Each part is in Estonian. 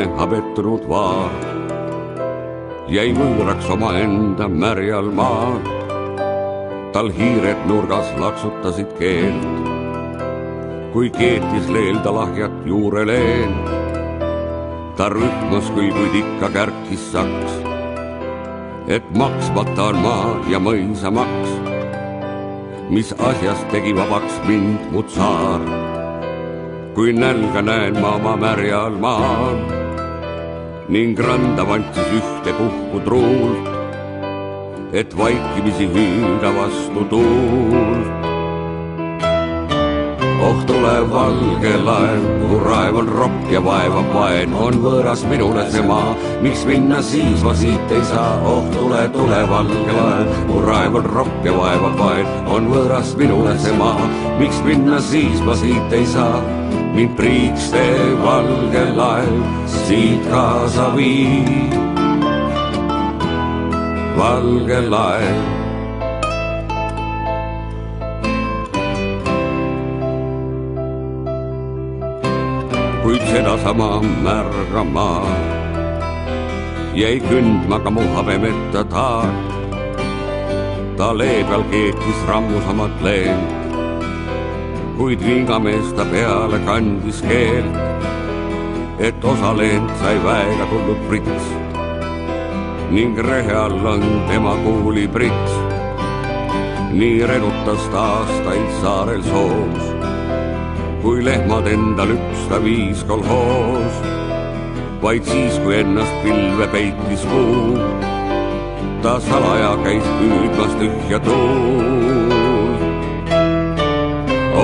valgepäine habetunud vaar jäi võõraks omaenda märjal maal. tal hiired nurgas laksutasid keelt, kui keetis leelda lahjat juureleent. ta rühmas küll, kuid ikka kärkis saks, et maksmata on maa ja mõisamaks, mis asjast tegi vabaks mind mu tsaar. kui nälga näen ma oma märjal maal ning randa vantsis ühtepuhku truult, et vaikimisi hüüda vastu tuult. oh tule valge laev, mu raev on ropp ja vaevab vaen, on võõras minule see maa, miks minna siis ma siit ei saa, oh tule, tule valge laev, mu raev on ropp ja vaevab vaen, on võõras minule see maa, miks minna siis ma siit ei saa mind priiks tee valge laev siit kaasa viib. valge laev. kuid sedasama märga maad jäi kündma ka mu habemeta taat. ta lee peal keetis rammusamat leent kuid vingamees ta peale kandis keelt, et osa leent sai väega tulnud prits. Ning rehe all on tema kuuliprits. nii renutas ta aastaid saarel soos, kui lehmad enda lüpsta viis kolhoos, vaid siis, kui ennast pilve peitis kuu, ta salaja käis püüdmas tühja tuult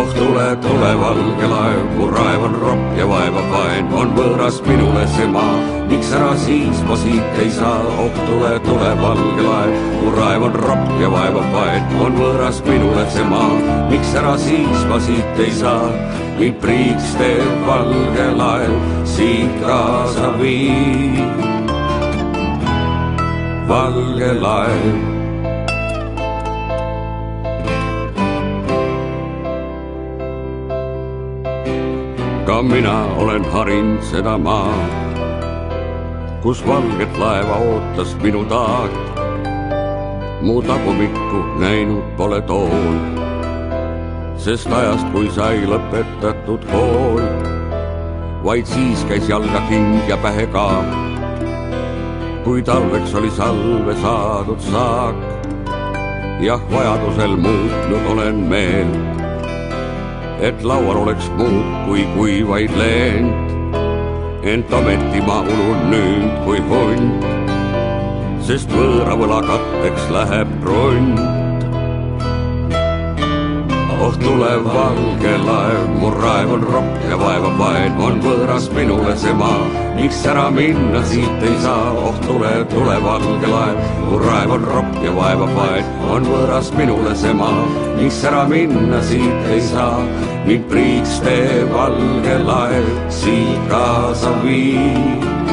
oh tule, tule valge laev, mu raev on ropp ja vaevab vaen, on võõras minule see maa. miks ära siis ma siit ei saa, oh tule, tule valge laev, mu raev on ropp ja vaevab vaen, on võõras minule see maa. miks ära siis ma siit ei saa, mind priiks teeb valge laev, siit kaasa viib. valge laev ka mina olen harinud seda maad, kus valget laeva ootas minu taat. mu tagumikku näinud pole tool, sest ajast, kui sai lõpetatud kool, vaid siis käis jalga king ja pähe ka. kui talveks oli salve saadud saak, jah, vajadusel muutnud olen meelt et laual oleks muud kui kuivaid leent. ent ometi ma ulun nüüd kui hunt, sest võõra võla katteks läheb krunt oh tule valge laev, mu raev on ropp ja vaevab vaen, on võõras minule see maa. miks ära minna siit ei saa, oh tule, tule valge laev, mu raev on ropp ja vaevab vaen, on võõras minule see maa. miks ära minna siit ei saa, mind priiks tee valge laev siit kaasa viib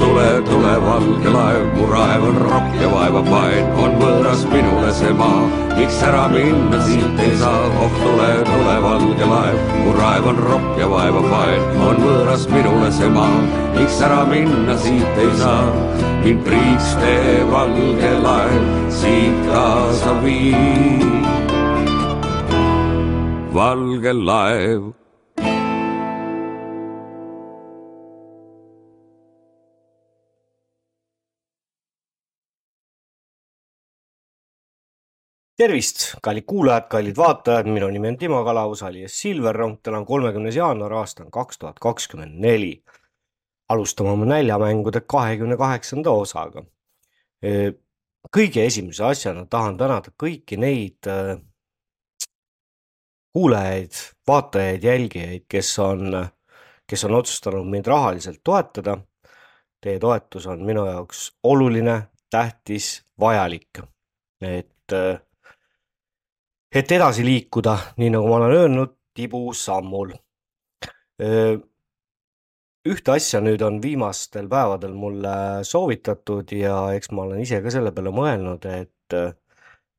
tule, tule valge laev, mu raev on ropp ja vaevab vaen, on võõras minule see maa. miks ära minna siit ei saa, oh tule, tule valge laev, mu raev on ropp ja vaevab vaen, on võõras minule see maa. miks ära minna siit ei saa, mind priiks tee valge laev siit kaasa viib. valge laev tervist, kallid kuulajad, kallid vaatajad, minu nimi on Timo Kalaus, alias Silverrong, täna on kolmekümnes jaanuar, aasta on kaks tuhat kakskümmend neli. alustame oma näljamängude kahekümne kaheksanda osaga. kõige esimese asjana tahan tänada kõiki neid kuulajaid, vaatajaid, jälgijaid, kes on, kes on otsustanud mind rahaliselt toetada. Teie toetus on minu jaoks oluline, tähtis, vajalik. et et edasi liikuda, nii nagu ma olen öelnud, tibusammul. ühte asja nüüd on viimastel päevadel mulle soovitatud ja eks ma olen ise ka selle peale mõelnud, et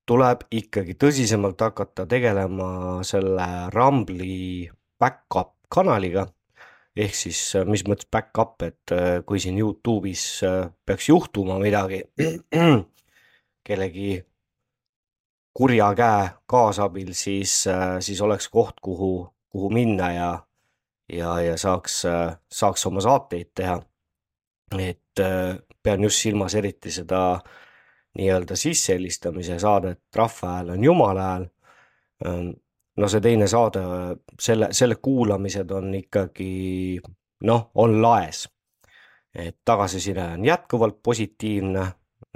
tuleb ikkagi tõsisemalt hakata tegelema selle Rambli back-up kanaliga. ehk siis mis mõttes back-up, et kui siin Youtube'is peaks juhtuma midagi kellegi kurja käe kaasabil, siis, siis oleks koht, kuhu, kuhu minna ja, ja, ja saaks, saaks oma saateid teha. et pean just silmas eriti seda nii-öelda sissehelistamise saadet Rahva hääl on Jumala hääl. no see teine saade, selle, selle kuulamised on ikkagi noh, on laes. et tagasiside on jätkuvalt positiivne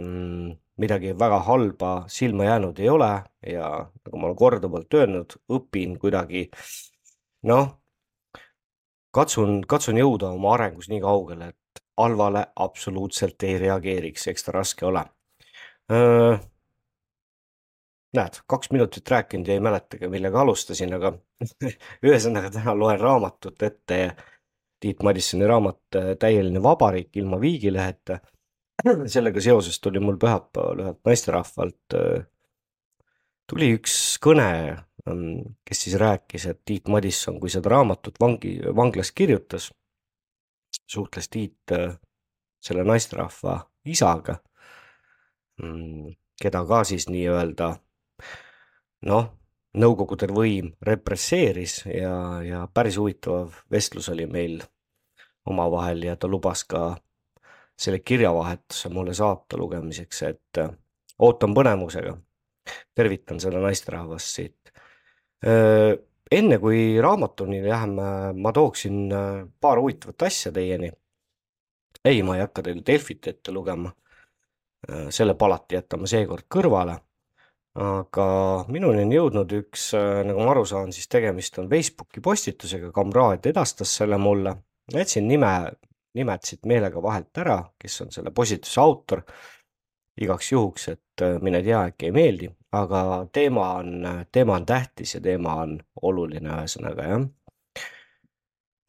mm midagi väga halba silma jäänud ei ole ja nagu ma olen korduvalt öelnud, õpin kuidagi noh, katsun, katsun jõuda oma arengus nii kaugele, et halvale absoluutselt ei reageeriks, eks ta raske ole. näed, kaks minutit rääkinud ja ei mäletagi, millega alustasin, aga ühesõnaga täna loen raamatut ette. Tiit Madissoni raamat Täieline vabariik ilma viigileheta sellega seoses tuli mul pühapäeval ühelt naisterahvalt, äh, tuli üks kõne, ähm, kes siis rääkis, et Tiit Madisson, kui seda raamatut vangi, vanglas kirjutas, suhtles Tiit äh, selle naisterahva isaga, mm, keda ka siis nii-öelda noh, Nõukogude võim represseeris ja, ja päris huvitav vestlus oli meil omavahel ja ta lubas ka selle kirjavahetuse mulle saata lugemiseks, et äh, ootan põnevusega. tervitan seda naisterahvast siit. Äh, enne kui raamatuni läheme, ma tooksin äh, paar huvitavat asja teieni. ei, ma ei hakka teile Delfit ette lugema. selle palati jätame seekord kõrvale. aga minuni on jõudnud üks, nagu ma aru saan, siis tegemist on Facebooki postitusega, kamraad edastas selle mulle. jätsin nime nimed siit meelega vahelt ära, kes on selle postituse autor. igaks juhuks, et äh, mine tea, äkki ei meeldi, aga teema on, teema on tähtis ja teema on oluline, ühesõnaga jah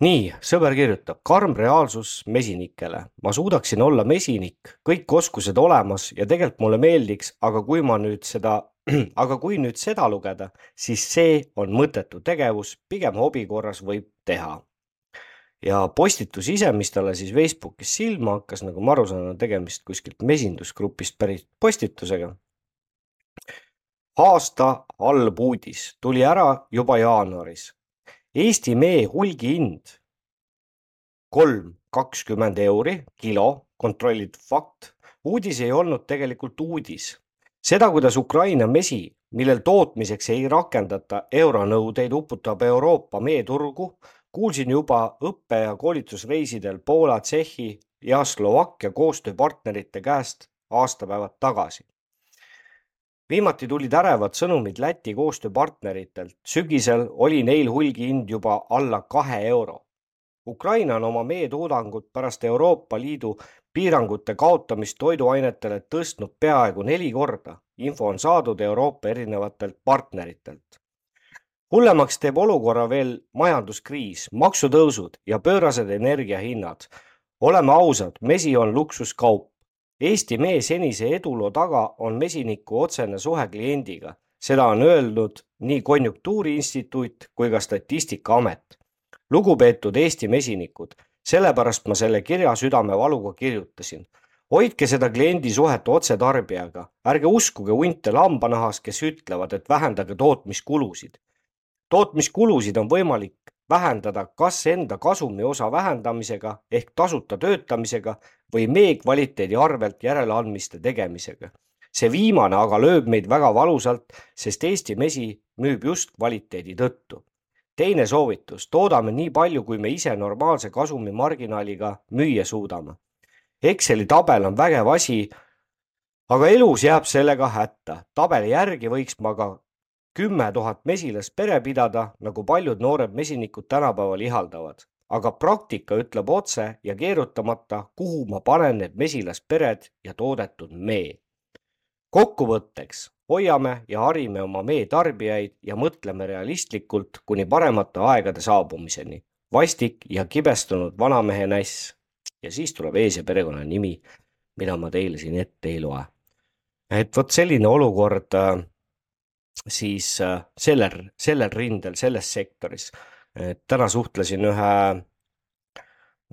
nii, sõber kirjutab, karm reaalsus mesinikele. ma suudaksin olla mesinik, kõik oskused olemas ja tegelikult mulle meeldiks, aga kui ma nüüd seda, aga kui nüüd seda lugeda, siis see on mõttetu tegevus, pigem hobi korras võib teha ja postitus ise, mis talle siis Facebookis silma hakkas, nagu ma aru saan, on tegemist kuskilt mesindusgrupist pärit postitusega. aasta halb uudis tuli ära juba jaanuaris. Eesti mee hulgihind kolm kakskümmend euri kilo, kontrollitud fakt. uudis ei olnud tegelikult uudis. seda, kuidas Ukraina mesi, millel tootmiseks ei rakendata euronõudeid, uputab Euroopa meeturgu kuulsin juba õppe- ja koolitusreisidel Poola, Tšehhi ja Slovakkia koostööpartnerite käest aastapäevad tagasi. viimati tulid ärevad sõnumid Läti koostööpartneritelt. sügisel oli neil hulgihind juba alla kahe euro. Ukraina on oma meetoodangut pärast Euroopa Liidu piirangute kaotamist toiduainetele tõstnud peaaegu neli korda. info on saadud Euroopa erinevatelt partneritelt hullemaks teeb olukorra veel majanduskriis, maksutõusud ja pöörased energiahinnad. oleme ausad, mesi on luksuskaup. Eesti mee senise eduloo taga on mesiniku otsene suhe kliendiga. seda on öelnud nii Konjunktuuriinstituut kui ka Statistikaamet. lugupeetud Eesti mesinikud, sellepärast ma selle kirja südamevaluga kirjutasin hoidke seda kliendi suhet otsetarbijaga, ärge uskuge hunte lambanahas, kes ütlevad, et vähendage tootmiskulusid tootmiskulusid on võimalik vähendada kas enda kasumi osa vähendamisega ehk tasuta töötamisega või mee kvaliteedi arvelt järeleandmiste tegemisega. see viimane aga lööb meid väga valusalt, sest Eesti mesi müüb just kvaliteedi tõttu. teine soovitus, toodame nii palju, kui me ise normaalse kasumimarginaaliga müüa suudame. Exceli tabel on vägev asi, aga elus jääb sellega hätta. tabeli järgi võiks ma ka kümme tuhat mesilast pere pidada, nagu paljud noored mesinikud tänapäeval ihaldavad. aga praktika ütleb otse ja keerutamata, kuhu ma panen need mesilaspered ja toodetud mee. kokkuvõtteks hoiame ja harime oma mee tarbijaid ja mõtleme realistlikult kuni paremate aegade saabumiseni. vastik ja kibestunud vanamehe näss. ja siis tuleb ees ja perekonnanimi, mida ma teile siin ette ei loe. et vot selline olukord äh, siis äh, sellel, sellel rindel, selles sektoris. täna suhtlesin ühe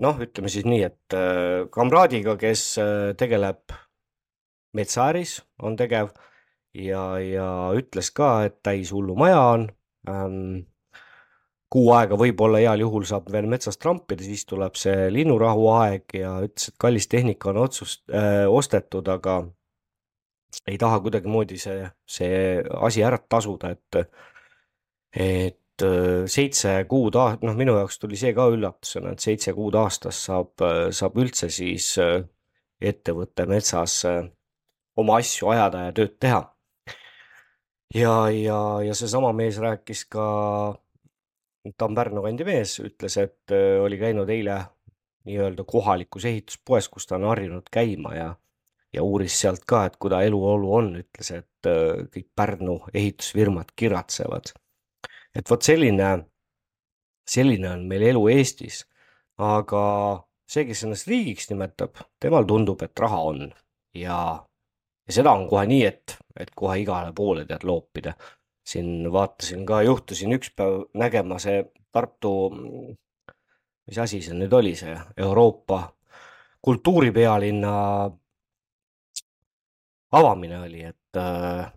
noh, ütleme siis nii, et äh, kamraadiga, kes äh, tegeleb metsaäris, on tegev ja, ja ütles ka, et täis hullumaja on ähm, kuu aega võib-olla heal juhul saab veel metsas trampida, siis tuleb see linnurahu aeg ja ütles, et kallis tehnika on otsust äh,, ostetud, aga ei taha kuidagimoodi see, see asi ära tasuda, et, et äh, seitse kuud, noh, minu jaoks tuli see ka üllatusena, et seitse kuud aastas saab, saab üldse siis äh, ettevõte metsas äh, oma asju ajada ja tööd teha. ja, ja, ja seesama mees rääkis ka, ta on Pärnu kandi mees, ütles, et oli käinud eile nii-öelda kohalikus ehituspoes, kus ta on harjunud käima ja ja uuris sealt ka, et kuida eluolu on, ütles, et äh, kõik Pärnu ehitusfirmad kiratsevad. et vot selline, selline on meil elu Eestis. aga see, kes ennast riigiks nimetab, temal tundub, et raha on ja, ja seda on kohe nii, et, et kohe igale poole tead loopida. siin vaatasin ka, juhtusin üks päev nägema see Tartu, mis asi see nüüd oli, see Euroopa kultuuripealinna avamine oli, et äh,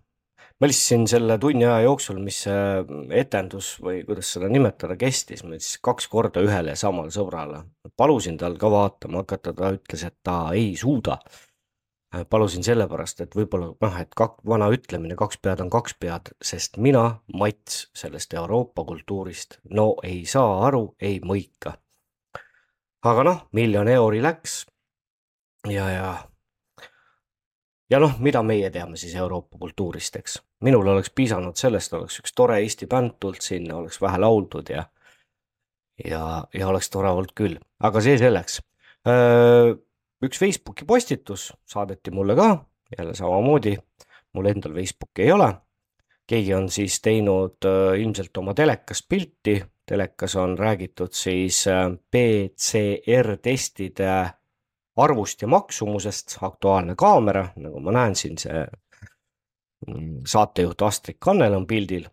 ma lihtsalt selle tunni aja jooksul, mis see etendus või kuidas seda nimetada kestis, ma siis kaks korda ühele ja samale sõbrale palusin tal ka vaatama hakata, ta ütles, et ta ei suuda. palusin sellepärast, et võib-olla noh, et kak-, vana ütlemine, kaks pead on kaks pead, sest mina, Mats, sellest Euroopa kultuurist no ei saa aru, ei mõika. aga noh, miljon euri läks ja, ja ja noh, mida meie teame siis Euroopa kultuurist, eks. minul oleks piisanud sellest, oleks üks tore Eesti bänd tulnud sinna, oleks vähe lauldud ja ja, ja oleks tore olnud küll, aga see selleks. üks Facebooki postitus saadeti mulle ka, jälle samamoodi, mul endal Facebooki ei ole. keegi on siis teinud ilmselt oma telekast pilti, telekas on räägitud siis PCR testide arvust ja maksumusest, Aktuaalne kaamera, nagu ma näen siin, see mm, saatejuht Astrid Kannel on pildil.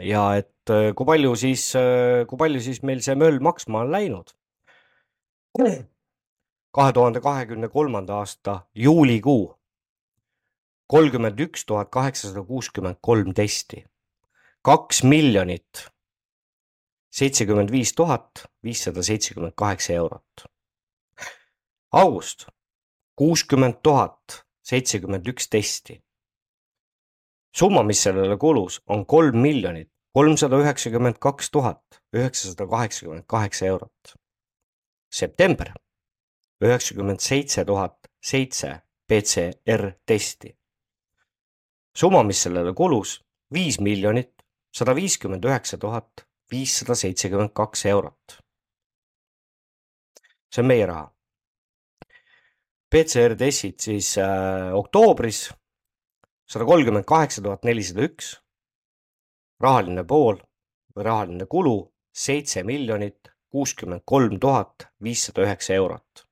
ja et äh, kui palju siis, äh, kui palju siis meil see möll maksma on läinud? kahe tuhande kahekümne kolmanda aasta juulikuu kolmkümmend üks tuhat kaheksasada kuuskümmend kolm testi, kaks miljonit seitsekümmend viis tuhat viissada seitsekümmend kaheksa eurot august kuuskümmend tuhat seitsekümmend üks testi. summa, mis sellele kulus, on kolm miljonit kolmsada üheksakümmend kaks tuhat üheksasada kaheksakümmend kaheksa eurot. september üheksakümmend seitse tuhat seitse PCR testi. summa, mis sellele kulus, viis miljonit sada viiskümmend üheksa tuhat viissada seitsekümmend kaks eurot. see on meie raha PCR-testid siis äh, oktoobris sada kolmkümmend kaheksa tuhat nelisada üks. rahaline pool või rahaline kulu seitse miljonit kuuskümmend kolm tuhat viissada üheksa eurot.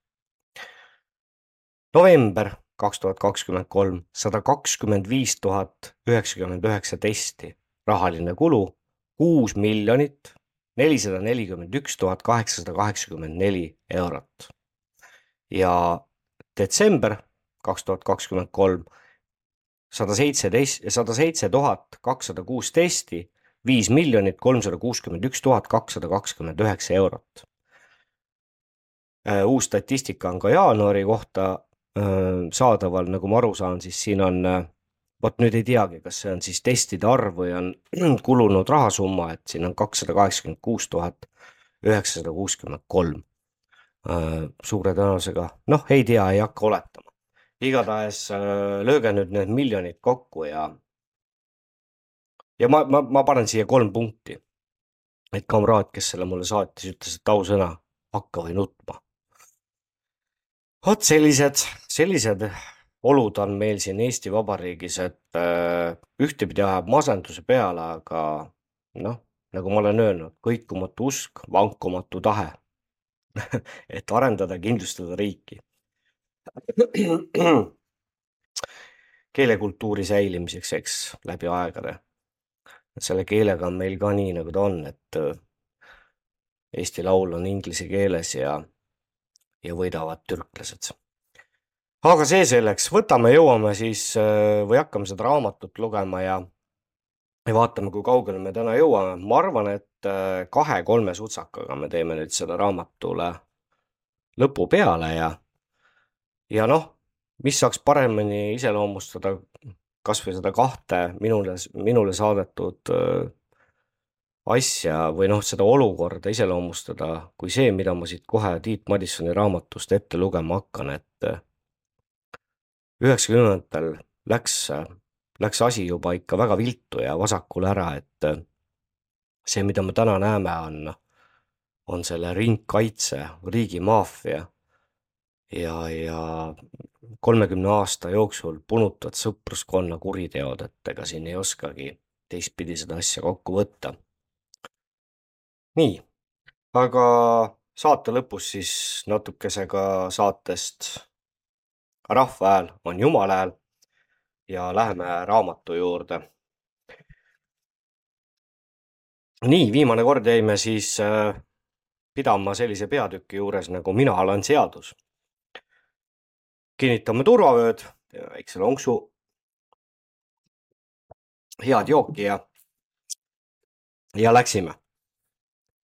november kaks tuhat kakskümmend kolm sada kakskümmend viis tuhat üheksakümmend üheksa testi, rahaline kulu kuus miljonit nelisada nelikümmend üks tuhat kaheksasada kaheksakümmend neli eurot. ja detsember kaks tuhat kakskümmend kolm, sada seitseteist, sada seitse tuhat kakssada kuus testi, viis miljonit kolmsada kuuskümmend üks tuhat kakssada kakskümmend üheksa eurot. Äh, uus statistika on ka jaanuari kohta äh, saadaval, nagu ma aru saan, siis siin on, äh, vot nüüd ei teagi, kas see on siis testide arv või on kulunud rahasumma, et siin on kakssada kaheksakümmend kuus tuhat üheksasada kuuskümmend kolm suure tõenäosusega, noh, ei tea, ei hakka oletama. igatahes äh, lööge nüüd need miljonid kokku ja ja ma, ma, ma panen siia kolm punkti. et kamraad, kes selle mulle saatis, ütles, et ausõna, hakka või nutma. vot sellised, sellised olud on meil siin Eesti Vabariigis, et äh, ühtepidi ajab masenduse peale, aga noh, nagu ma olen öelnud, kõikumatu usk, vankumatu tahe et arendada, kindlustada riiki. keelekultuuri säilimiseks, eks, läbi aegade. selle keelega on meil ka nii, nagu ta on, et Eesti Laul on inglise keeles ja, ja võidavad türklased. aga see selleks, võtame, jõuame siis äh, või hakkame seda raamatut lugema ja, ja vaatame, kui kaugele me täna jõuame. ma arvan, et äh, kahe-kolme sutsakaga me teeme nüüd selle raamatule lõpu peale ja, ja noh, mis saaks paremini iseloomustada kasvõi seda kahte minule, minule saadetud äh, asja või noh, seda olukorda iseloomustada kui see, mida ma siit kohe Tiit Madissoni raamatust ette lugema hakkan, et äh, üheksakümnendatel läks, läks asi juba ikka väga viltu ja vasakule ära, et äh, see, mida me täna näeme, on, on selle ringkaitse, riigimaffia ja, ja kolmekümne aasta jooksul punutavad sõpruskonna kuriteod, et ega siin ei oskagi teistpidi seda asja kokku võtta. Nii, aga saate lõpus siis natukese ka saatest. Rahva hääl on Jumala hääl ja läheme raamatu juurde. nii, viimane kord jäime siis äh, pidama sellise peatüki juures nagu Mina olen seadus. kinnitame turvavööd, väikse lonksu. head jooki ja, ja läksime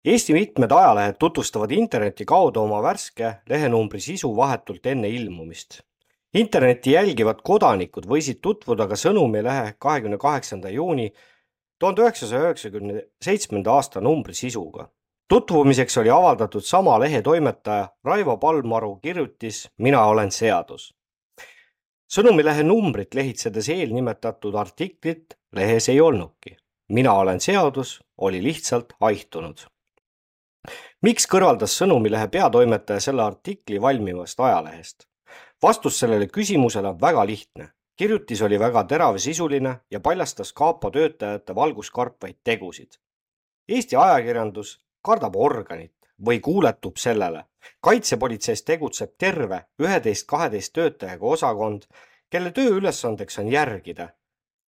Eesti mitmed ajalehed tutvustavad interneti kaudu oma värske lehenumbri sisu vahetult enne ilmumist. Internetti jälgivad kodanikud võisid tutvuda ka Sõnumilehe kahekümne kaheksanda juuni tuhande üheksasaja üheksakümne seitsmenda aasta numbri sisuga. tutvumiseks oli avaldatud sama lehe toimetaja Raivo Palmaru kirjutis Mina olen seadus. sõnumilehe numbrit lehitsedes eelnimetatud artiklit lehes ei olnudki. mina olen seadus oli lihtsalt haihtunud miks kõrvaldas Sõnumilehe peatoimetaja selle artikli valmivast ajalehest? Vastus sellele küsimusele on väga lihtne. kirjutis oli väga teravsisuline ja paljastas kapo töötajate valguskartvaid tegusid. Eesti ajakirjandus kardab organit või kuuletub sellele. kaitsepolitseis tegutseb terve üheteist-kaheteist töötajaga osakond, kelle tööülesandeks on järgida,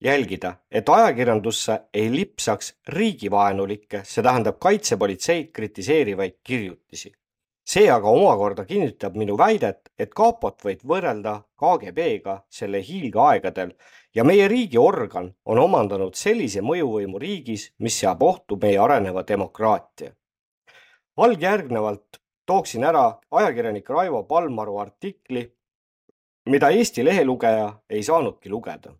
jälgida, et ajakirjandusse ei lipsaks riigivaenulikke, see tähendab kaitsepolitseid kritiseerivaid kirjutisi. See aga omakorda kinnitab minu väidet, et kapot võib võrrelda KGB-ga selle hiilgeaegadel ja meie riigiorgan on omandanud sellise mõjuvõimu riigis, mis seab ohtu meie areneva demokraatia. algjärgnevalt tooksin ära ajakirjanik Raivo Palmaru artikli, mida Eesti lehelugeja ei saanudki lugeda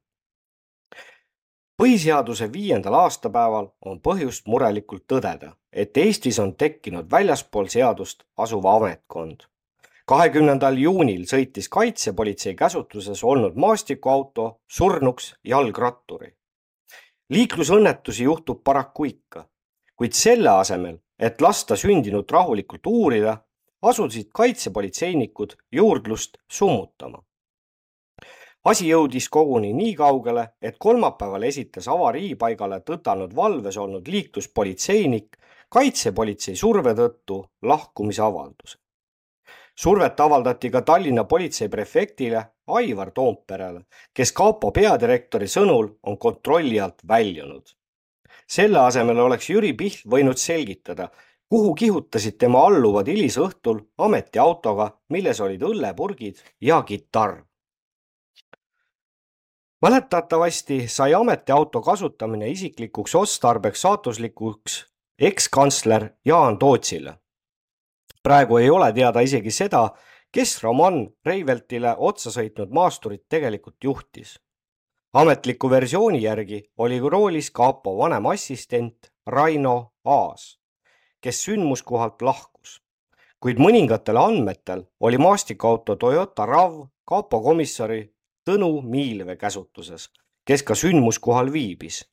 põhiseaduse viiendal aastapäeval on põhjust murelikult tõdeda, et Eestis on tekkinud väljaspool seadust asuva ametkond. kahekümnendal juunil sõitis kaitsepolitsei käsutuses olnud maastikuauto surnuks jalgratturi. liiklusõnnetusi juhtub paraku ikka, kuid selle asemel, et lasta sündinut rahulikult uurida, asusid kaitsepolitseinikud juurdlust summutama asi jõudis koguni nii kaugele, et kolmapäeval esitas avariipaigale tõtanud valves olnud liikluspolitseinik kaitsepolitsei surve tõttu lahkumisavalduse. survet avaldati ka Tallinna politseiprefektile Aivar Toomperele, kes kapo peadirektori sõnul on kontrolli alt väljunud. selle asemel oleks Jüri Pihl võinud selgitada, kuhu kihutasid tema alluvad hilisõhtul ametiautoga, milles olid õllepurgid ja kitarr mäletatavasti sai ametiauto kasutamine isiklikuks otstarbeks saatuslikuks ekskantsler Jaan Tootsile. praegu ei ole teada isegi seda, kes Roman Reiveltile otsa sõitnud maasturit tegelikult juhtis. ametliku versiooni järgi oli roolis kapo vanem assistent Raino Aas, kes sündmuskohalt lahkus. kuid mõningatel andmetel oli maastikuauto Toyota RAV kapo komissari Tõnu Miilve käsutuses, kes ka sündmuskohal viibis.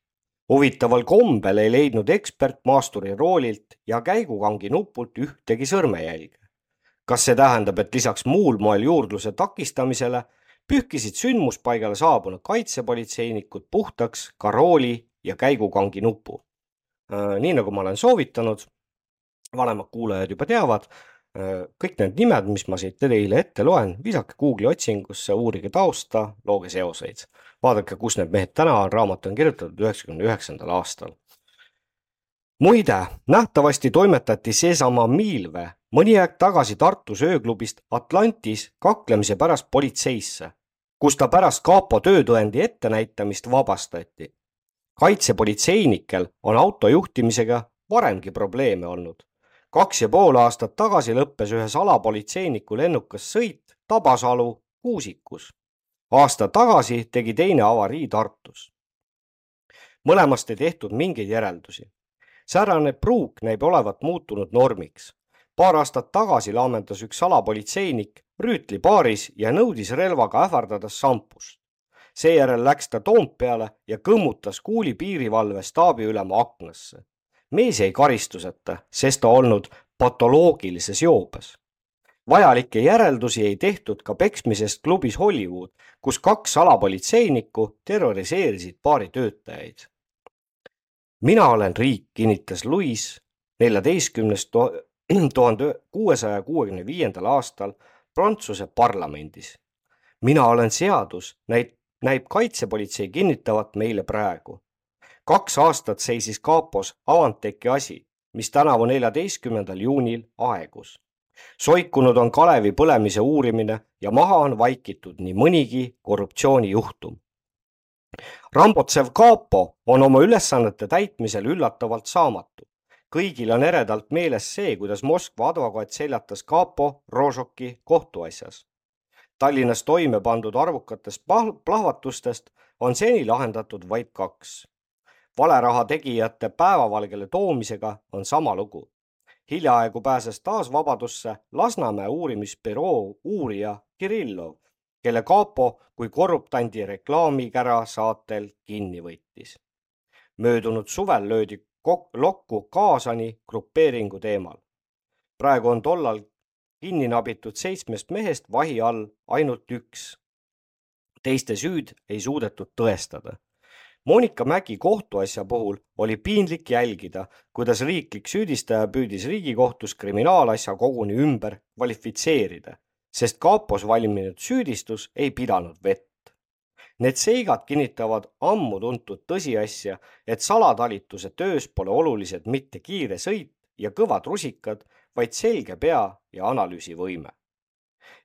huvitaval kombel ei leidnud ekspert maasturi roolilt ja käigukangi nupult ühtegi sõrmejälge. kas see tähendab, et lisaks muul moel juurdluse takistamisele pühkisid sündmuspaigale saabunud kaitsepolitseinikud puhtaks ka rooli ja käigukangi nupu? Äh, nii nagu ma olen soovitanud, vanemad kuulajad juba teavad kõik need nimed, mis ma siit teile ette loen, visake Google'i otsingusse, uurige tausta, looge seoseid. vaadake, kus need mehed täna on, raamat on kirjutatud üheksakümne üheksandal aastal. muide, nähtavasti toimetati seesama Miilve mõni aeg tagasi Tartus ööklubist Atlantis kaklemise pärast politseisse, kus ta pärast kapo töötõendi ettenäitamist vabastati. kaitsepolitseinikel on auto juhtimisega varemgi probleeme olnud. Kaks ja pool aastat tagasi lõppes ühe salapolitseiniku lennukas sõit Tabasalu Kuusikus. aasta tagasi tegi teine avarii Tartus. mõlemast ei tehtud mingeid järeldusi. säärane pruuk näib olevat muutunud normiks. paar aastat tagasi laamendas üks salapolitseinik Rüütli baaris ja nõudis relvaga ähvardada šampust. seejärel läks ta Toompeale ja kõmmutas kuuli piirivalve staabiülema aknasse mees jäi karistuseta, sest ta olnud patoloogilises joobes. vajalikke järeldusi ei tehtud ka peksmisest klubis Hollywood, kus kaks alapolitseinikku terroriseerisid paari töötajaid. mina olen riik, kinnitas Louis neljateistkümnes tuhande kuuesaja kuuekümne viiendal aastal Prantsuse parlamendis. mina olen seadus, näib kaitsepolitsei kinnitavat meile praegu kaks aastat seisis kapos Avanteki asi, mis tänavu neljateistkümnendal juunil aegus. soikunud on Kalevi põlemise uurimine ja maha on vaikitud nii mõnigi korruptsioonijuhtum. Rambotsev kapo on oma ülesannete täitmisel üllatavalt saamatu. kõigil on eredalt meeles see, kuidas Moskva advokaat seljatas kapo Rožoki kohtuasjas. Tallinnas toime pandud arvukatest plahvatustest on seni lahendatud vaid kaks valeraha tegijate päevavalgele toomisega on sama lugu. hiljaaegu pääses taas vabadusse Lasnamäe uurimisbüroo uurija Kirillov, kelle kapo kui korruptandi reklaamikära saatel kinni võttis. möödunud suvel löödi lokku Kaasani grupeeringu teemal. praegu on tollal kinni nabitud seitsmest mehest vahi all ainult üks. teiste süüd ei suudetud tõestada Monika Mägi kohtuasja puhul oli piinlik jälgida, kuidas riiklik süüdistaja püüdis Riigikohtus kriminaalasja koguni ümber kvalifitseerida, sest kapos valminud süüdistus ei pidanud vett. Need seigad kinnitavad ammu tuntud tõsiasja, et salatalituse töös pole olulised mitte kiire sõit ja kõvad rusikad, vaid selge pea ja analüüsivõime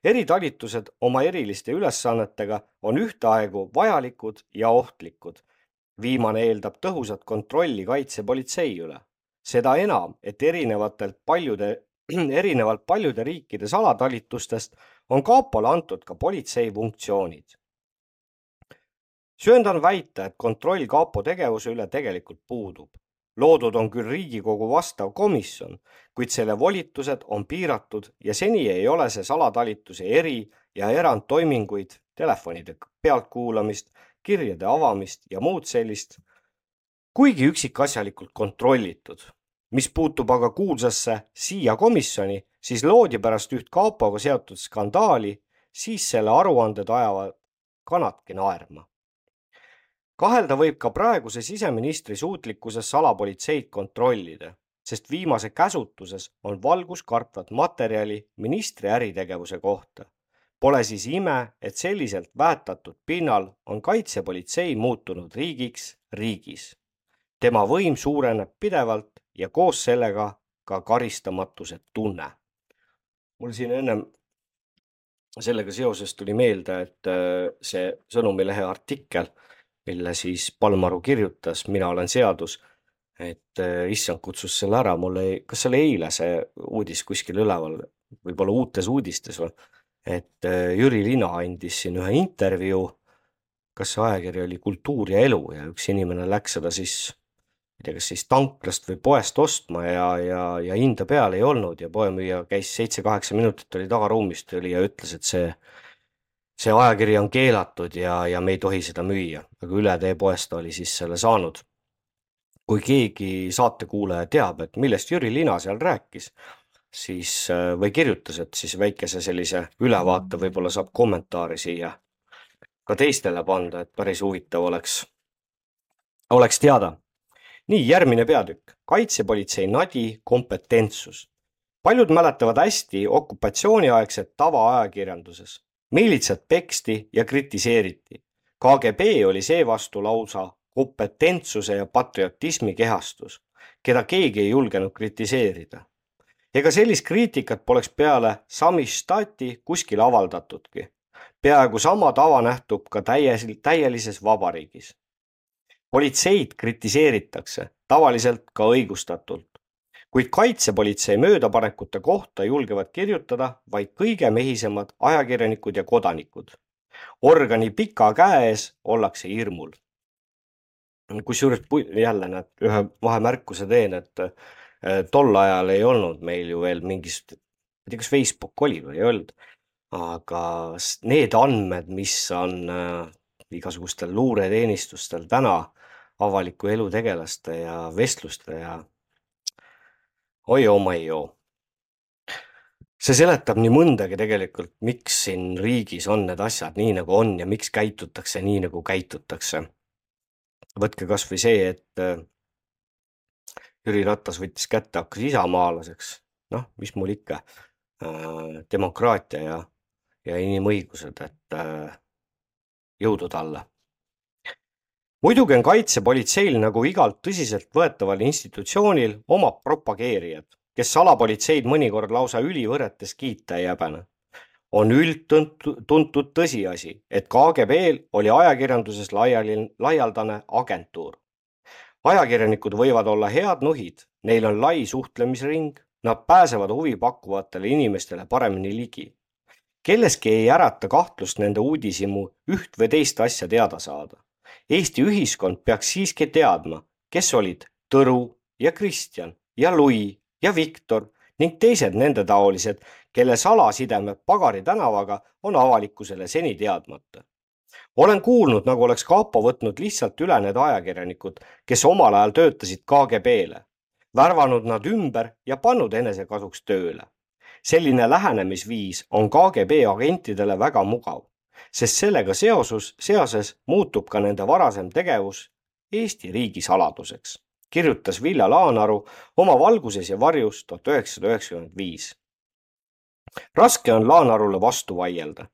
eritalitused oma eriliste ülesannetega on ühtaegu vajalikud ja ohtlikud viimane eeldab tõhusat kontrolli kaitsepolitsei üle. seda enam, et erinevatelt paljude, erinevalt paljude riikide salatalitustest on kapole antud ka politsei funktsioonid. söandan väita, et kontroll kapo tegevuse üle tegelikult puudub. loodud on küll Riigikogu vastav komisjon, kuid selle volitused on piiratud ja seni ei ole see salatalituse eri- ja erandtoiminguid, telefonide pealtkuulamist kirjade avamist ja muud sellist, kuigi üksikasjalikult kontrollitud. mis puutub aga kuulsasse Siia komisjoni, siis loodi pärast üht kapoga seotud skandaali, siis selle aruanded ajavad kanadki naerma. kahelda võib ka praeguse siseministri suutlikkuses salapolitseid kontrollida, sest viimase käsutuses on valguskartvat materjali ministri äritegevuse kohta Pole siis ime, et selliselt väetatud pinnal on kaitsepolitsei muutunud riigiks riigis. tema võim suureneb pidevalt ja koos sellega ka karistamatuse tunne. mul siin ennem sellega seoses tuli meelde, et äh, see Sõnumilehe artikkel, mille siis Palmaru kirjutas, Mina olen seadus, et äh, issand kutsus selle ära, mul ei, kas see oli eile see uudis kuskil üleval, võib-olla Uutes uudistes või et äh, Jüri Lina andis siin ühe intervjuu, kas see ajakiri oli Kultuur ja elu ja üks inimene läks seda siis, ma ei tea, kas siis tanklast või poest ostma ja, ja, ja hinda peal ei olnud ja poemüüja käis seitse-kaheksa minutit oli tagaruumis tuli ja ütles, et see, see ajakiri on keelatud ja, ja me ei tohi seda müüa, aga üle tee poest oli siis selle saanud. kui keegi saatekuulaja teab, et millest Jüri Lina seal rääkis, siis äh, või kirjutas, et siis väikese sellise ülevaate võib-olla saab kommentaari siia ka teistele panda, et päris huvitav oleks, oleks teada. nii, järgmine peatükk, kaitsepolitsei nadi kompetentsus. paljud mäletavad hästi okupatsiooniaegset tavaajakirjanduses. miilitsat peksti ja kritiseeriti. KGB oli seevastu lausa kompetentsuse ja patriotismi kehastus keda keegi ei julgenud kritiseerida. Ega sellist kriitikat poleks peale Samistati kuskil avaldatudki. peaaegu sama tava nähtub ka täies, täielises vabariigis. politseid kritiseeritakse, tavaliselt ka õigustatult kuid kaitsepolitsei möödapanekute kohta julgevad kirjutada vaid kõige mehisemad ajakirjanikud ja kodanikud. organi pika käe ees ollakse hirmul. kusjuures jälle näed, ühe vahemärkuse teen, et tol ajal ei olnud meil ju veel mingist, ma ei tea, kas Facebook oli või ei olnud, aga need andmed, mis on äh, igasugustel luureteenistustel täna avaliku elu tegelaste ja vestluste ja oi oh my joo. see seletab nii mõndagi tegelikult, miks siin riigis on need asjad nii nagu on ja miks käitutakse nii nagu käitutakse. võtke kasvõi see, et äh, Jüri Ratas võttis kätte, hakkas isamaalaseks. noh, mis mul ikka, äh, demokraatia ja, ja inimõigused, et äh, jõudu talle muidugi on kaitsepolitseil nagu igal tõsiseltvõetaval institutsioonil omad propageerijad, kes salapolitseid mõnikord lausa ülivõrretes kiita ei häbene. on üldtuntud tõsiasi, et KGB-l oli ajakirjanduses laiali, laialdane agentuur. Ajakirjanikud võivad olla head nuhid, neil on lai suhtlemisring, nad pääsevad huvipakkuvatele inimestele paremini ligi. kelleski ei ärata kahtlust nende uudishimu üht või teist asja teada saada Eesti ühiskond peaks siiski teadma, kes olid Tõru ja Kristjan ja Lui ja Viktor ning teised nendetaolised, kelle salasidemed Pagari tänavaga on avalikkusele seni teadmata. Olen kuulnud, nagu oleks kapo võtnud lihtsalt üle need ajakirjanikud, kes omal ajal töötasid KGB-le, värvanud nad ümber ja pannud enesekasuks tööle. selline lähenemisviis on KGB agentidele väga mugav sest sellega seosus, seoses muutub ka nende varasem tegevus Eesti riigi saladuseks, kirjutas Vilja Laanaru oma Valguses ja varjus tuhat üheksasada üheksakümmend viis. raske on Laanarule vastu vaielda.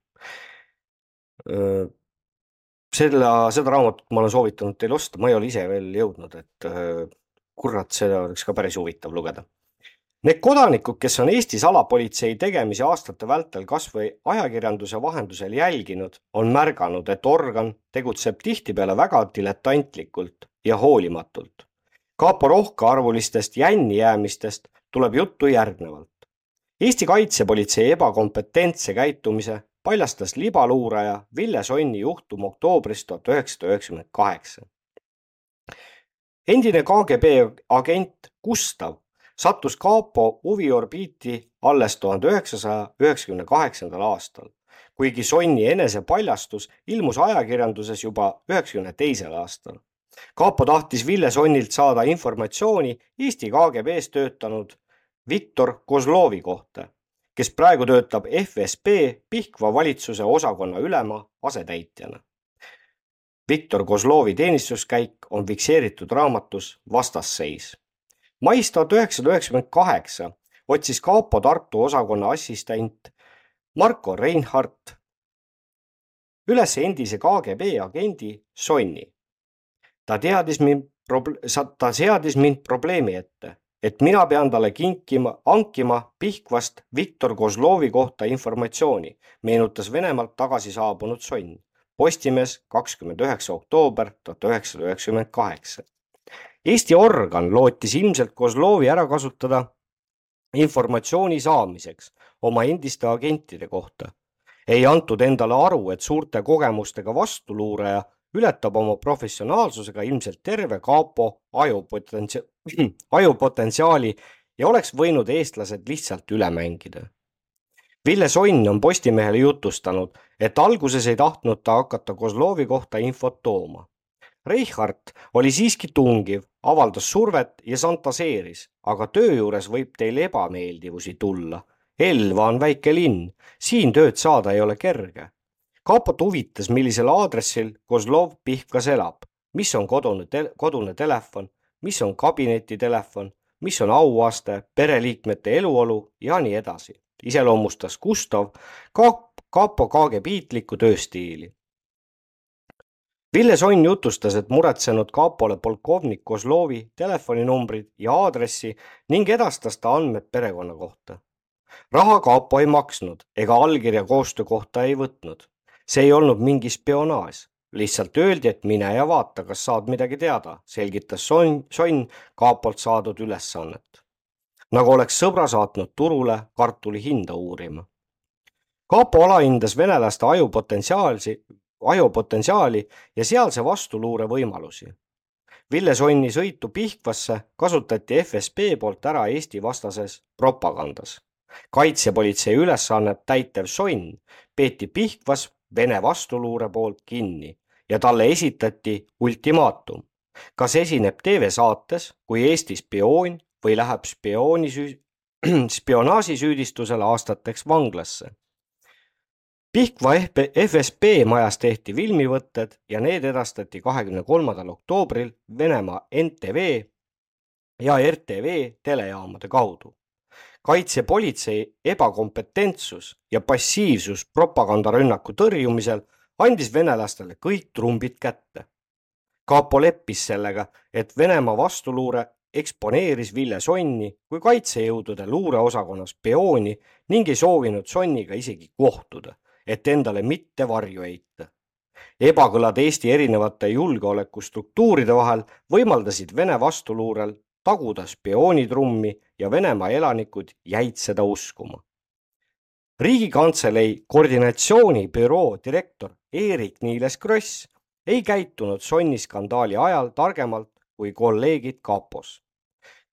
Selle, seda raamatut ma olen soovitanud teil osta, ma ei ole ise veel jõudnud, et kurat, seda oleks ka päris huvitav lugeda Need kodanikud, kes on Eesti salapolitsei tegemisi aastate vältel kas või ajakirjanduse vahendusel jälginud, on märganud, et organ tegutseb tihtipeale väga diletantlikult ja hoolimatult. kapo rohkearvulistest jänni jäämistest tuleb juttu järgnevalt. Eesti kaitsepolitsei ebakompetentse käitumise paljastas libaluuraja Ville Sonni juhtum oktoobris tuhat üheksasada üheksakümmend kaheksa. endine KGB agent Gustav sattus Kaapo huviorbiiti alles tuhande üheksasaja üheksakümne kaheksandal aastal, kuigi Sonni enesepaljastus ilmus ajakirjanduses juba üheksakümne teisel aastal. Kaapo tahtis Ville Sonnilt saada informatsiooni Eesti KGB-s töötanud Viktor Kozlovi kohta, kes praegu töötab FSB Pihkva valitsuse osakonna ülema asetäitjana. Viktor Kozlovi teenistuskäik on fikseeritud raamatus Vastasseis mais tuhat üheksasada üheksakümmend kaheksa otsis kapo Tartu osakonna assistent Marko Reinhardt üles endise KGB agendi Sonni. ta teadis mind, ta seadis mind probleemi ette, et mina pean talle kinkima, hankima Pihkvast Viktor Kozlovi kohta informatsiooni, meenutas Venemaalt tagasi saabunud Sonn. Postimees, kakskümmend üheksa oktoober tuhat üheksasada üheksakümmend kaheksa Eesti organ lootis ilmselt Kozlovi ära kasutada informatsiooni saamiseks oma endiste agentide kohta. ei antud endale aru, et suurte kogemustega vastuluuraja ületab oma professionaalsusega ilmselt terve kapo ajupotentsia-, ajupotentsiaali ja oleks võinud eestlased lihtsalt üle mängida. Ville Sonn on Postimehele jutustanud, et alguses ei tahtnud ta hakata Kozlovi kohta infot tooma Reichart oli siiski tungiv, avaldas survet ja šantaseeris, aga töö juures võib teil ebameeldivusi tulla. Elva on väike linn, siin tööd saada ei ole kerge. Kapot huvitas, millisel aadressil Kozlov Pihkas elab, mis on kodune te, kodune telefon, mis on kabinetitelefon, mis on auaste, pereliikmete eluolu ja nii edasi. iseloomustas Gustav kapo KGB-tlikku tööstiili Ville Sonn jutustas, et muretsenud kapole polkovnik Kozlovi telefoninumbrid ja aadressi ning edastas ta andmed perekonna kohta. raha kapo ei maksnud ega allkirja koostöö kohta ei võtnud. See ei olnud mingi spionaaž, lihtsalt öeldi, et mine ja vaata, kas saad midagi teada, selgitas Sonn, Sonn kapolt saadud ülesannet. nagu oleks sõbra saatnud turule kartuli hinda uurima kapo alahindas venelaste ajupotentsiaalsi, ajupotentsiaali ja sealse vastuluure võimalusi. Ville Sonni sõitu Pihkvasse kasutati FSB poolt ära Eesti vastases propagandas. kaitsepolitsei ülesannet täitev Sonn peeti Pihkvas Vene vastuluure poolt kinni ja talle esitati ultimaatum. kas esineb TV-saates kui Eesti spioon või läheb spiooni süü-, spionaažisüüdistusele aastateks vanglasse Pihkva FSB majas tehti filmivõtted ja need edastati kahekümne kolmandal oktoobril Venemaa NTV ja RTV telejaamade kaudu. Kaitsepolitsei ebakompetentsus ja passiivsus propagandarünnaku tõrjumisel andis venelastele kõik trumbid kätte. kapo leppis sellega, et Venemaa vastuluure eksponeeris Ville Sonni kui kaitsejõudude luureosakonna spiooni ning ei soovinud Sonniga isegi kohtuda et endale mitte varju heita. ebakõlad Eesti erinevate julgeolekustruktuuride vahel võimaldasid Vene vastuluurel taguda spioonitrummi ja Venemaa elanikud jäid seda uskuma. riigikantselei koordinatsioonibüroo direktor Eerik-Niiles Kross ei käitunud Sonni skandaali ajal targemalt kui kolleegid kapos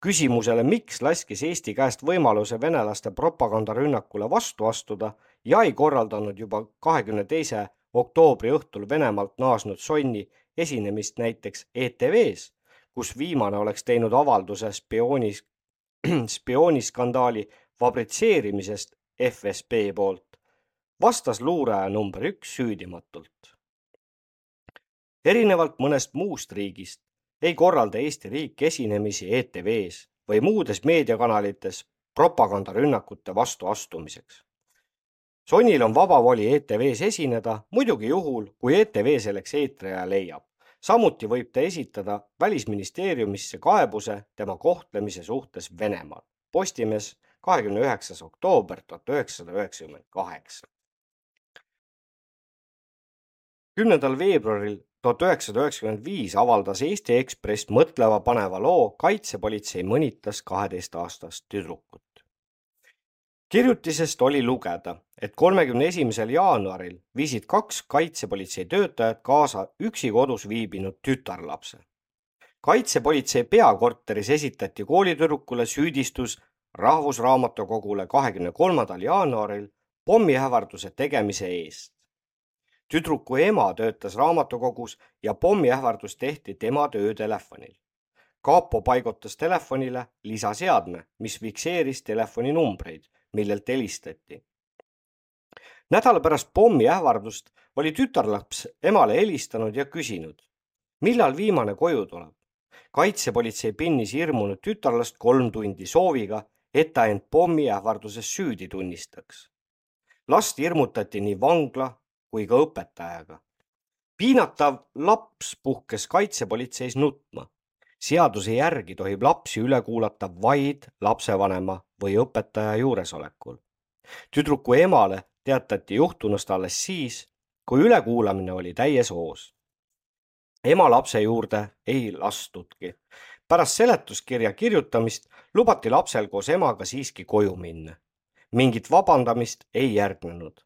küsimusele, miks laskis Eesti käest võimaluse venelaste propagandarünnakule vastu astuda ja ei korraldanud juba kahekümne teise oktoobri õhtul Venemaalt naasnud Sonni esinemist näiteks ETV-s, kus viimane oleks teinud avalduse spioonis, spiooniskandaali fabritseerimisest FSB poolt, vastas luuraja number üks süüdimatult. erinevalt mõnest muust riigist ei korralda Eesti riik esinemisi ETV-s või muudes meediakanalites propagandarünnakute vastu astumiseks. Sonil on vaba voli ETV-s esineda, muidugi juhul, kui ETV selleks eetriaja leiab. Samuti võib ta esitada Välisministeeriumisse kaebuse tema kohtlemise suhtes Venemaal. Postimees, kahekümne üheksas oktoober tuhat üheksasada üheksakümmend kaheksa. kümnendal veebruaril tuhat üheksasada üheksakümmend viis avaldas Eesti Ekspress mõtlemapaneva loo Kaitsepolitsei mõnitas kaheteistaastast tüdrukut. Kirjutisest oli lugeda, et kolmekümne esimesel jaanuaril viisid kaks kaitsepolitsei töötajat kaasa üksi kodus viibinud tütarlapse. kaitsepolitsei peakorteris esitati koolitüdrukule süüdistus Rahvusraamatukogule kahekümne kolmandal jaanuaril pommiähvarduse tegemise eest tüdruku ema töötas raamatukogus ja pommiähvardus tehti tema töötelefonil. kapo paigutas telefonile lisaseadme, mis fikseeris telefoninumbreid, millelt helistati. nädal pärast pommiähvardust oli tütarlaps emale helistanud ja küsinud, millal viimane koju tuleb. kaitsepolitsei pinnis hirmunud tütarlast kolm tundi sooviga, et ta end pommiähvarduses süüdi tunnistaks. last hirmutati nii vangla kui ka õpetajaga. piinatav laps puhkes kaitsepolitseis nutma. Seaduse järgi tohib lapsi üle kuulata vaid lapsevanema või õpetaja juuresolekul. tüdruku emale teatati juhtunust alles siis, kui ülekuulamine oli täies hoos. ema lapse juurde ei lastudki. pärast seletuskirja kirjutamist lubati lapsel koos emaga siiski koju minna. mingit vabandamist ei järgnenud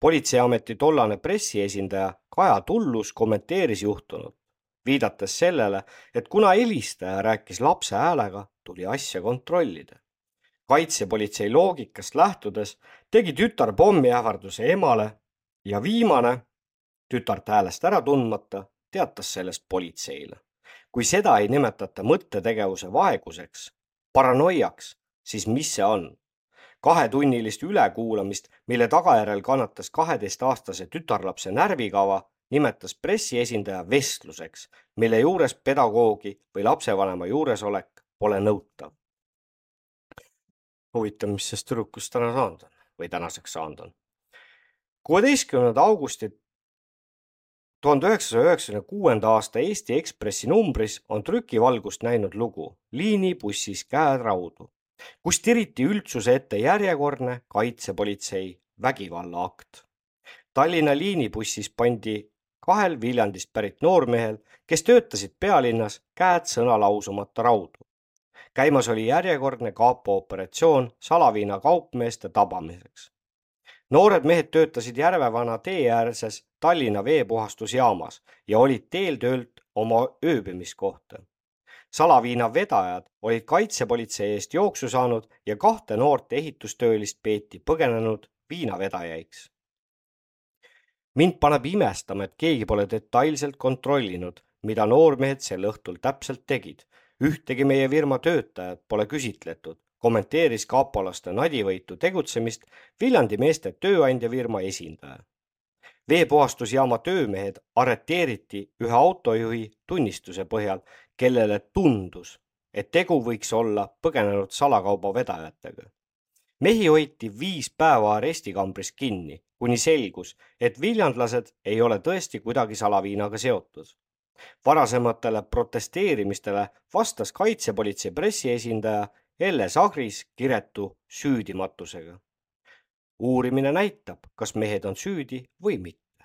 politseiameti tollane pressiesindaja Kaja Tullus kommenteeris juhtunut, viidates sellele, et kuna helistaja rääkis lapse häälega, tuli asja kontrollida. kaitsepolitsei loogikast lähtudes tegi tütar pommiähvarduse emale ja viimane, tütart häälest ära tundmata, teatas sellest politseile. kui seda ei nimetata mõttetegevuse vaeguseks, paranoiaks, siis mis see on? kahetunnilist ülekuulamist, mille tagajärjel kannatas kaheteistaastase tütarlapse närvikava, nimetas pressiesindaja vestluseks, mille juures pedagoogi või lapsevanema juuresolek pole nõutav. huvitav, mis sellest tüdrukust täna saanud on või tänaseks saanud on. kuueteistkümnenda augusti tuhande üheksasaja üheksakümne kuuenda aasta Eesti Ekspressi numbris on trükivalgust näinud lugu Liinibussis käed raudu, kus tiriti üldsuse ette järjekordne kaitsepolitsei vägivallaakt. Tallinna liinibussis pandi kahel Viljandist pärit noormehel, kes töötasid pealinnas, käed sõna lausumata raudu. käimas oli järjekordne kapo operatsioon salaviina kaupmeeste tabamiseks. noored mehed töötasid Järvevana tee äärses Tallinna veepuhastusjaamas ja olid teel töölt oma ööbimiskohta. salaviina vedajad olid kaitsepolitsei eest jooksu saanud ja kahte noort ehitustöölist peeti põgenenud viinavedajaiks mind paneb imestama, et keegi pole detailselt kontrollinud, mida noormehed sel õhtul täpselt tegid. ühtegi meie firma töötajat pole küsitletud, kommenteeris kapolaste nadivõitu tegutsemist Viljandi meeste tööandjafirma esindaja. veepuhastusjaama töömehed arreteeriti ühe autojuhi tunnistuse põhjal, kellele tundus, et tegu võiks olla põgenenud salakaubavedajatega mehi hoiti viis päeva arestikambris kinni, kuni selgus, et viljandlased ei ole tõesti kuidagi salaviinaga seotud. varasematele protesteerimistele vastas kaitsepolitsei pressiesindaja Elle Sagris kiretu süüdimatusega. uurimine näitab, kas mehed on süüdi või mitte.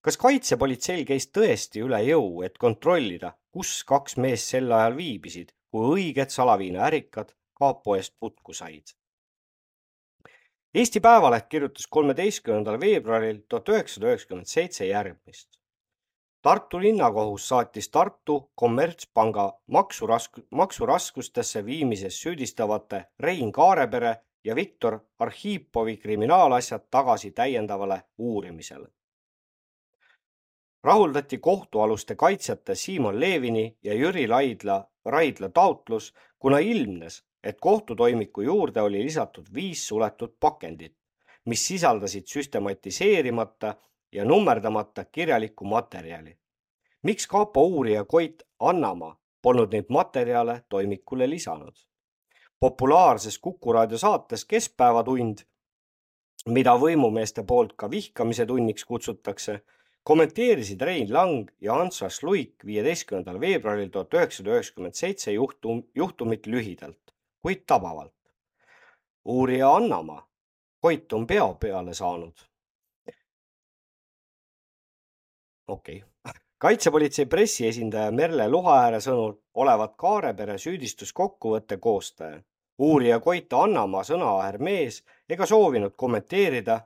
kas kaitsepolitseil käis tõesti üle jõu, et kontrollida, kus kaks meest sel ajal viibisid, kui õiged salaviinaärikad kapo eest putku said? Eesti Päevaleht kirjutas kolmeteistkümnendal veebruaril tuhat üheksasada üheksakümmend seitse järgmist. Tartu linnakohus saatis Tartu kommertspanga maksurask-, maksuraskustesse viimises süüdistavate Rein Kaarepere ja Viktor Arhipovi kriminaalasjad tagasi täiendavale uurimisele. rahuldati kohtualuste kaitsjate Siimon Levini ja Jüri Laidla, Raidla taotlus, kuna ilmnes, et kohtutoimiku juurde oli lisatud viis suletud pakendit, mis sisaldasid süstematiseerimata ja nummerdamata kirjalikku materjali. miks kapo uurija Koit Annamaa polnud neid materjale toimikule lisanud? populaarses Kuku raadio saates Keskpäevatund, mida võimumeeste poolt ka vihkamise tunniks kutsutakse, kommenteerisid Rein Lang ja Ants Luik viieteistkümnendal veebruaril tuhat üheksasada üheksakümmend seitse juhtum, juhtumit lühidalt kuid tabavalt. uurija Annamaa, Koit on peo peale saanud. okei okay. kaitsepolitsei pressiesindaja Merle Luhaääre sõnul olevat Kaarepere süüdistuskokkuvõtte koostaja. uurija Koit Annamaa sõnaäär mees ega soovinud kommenteerida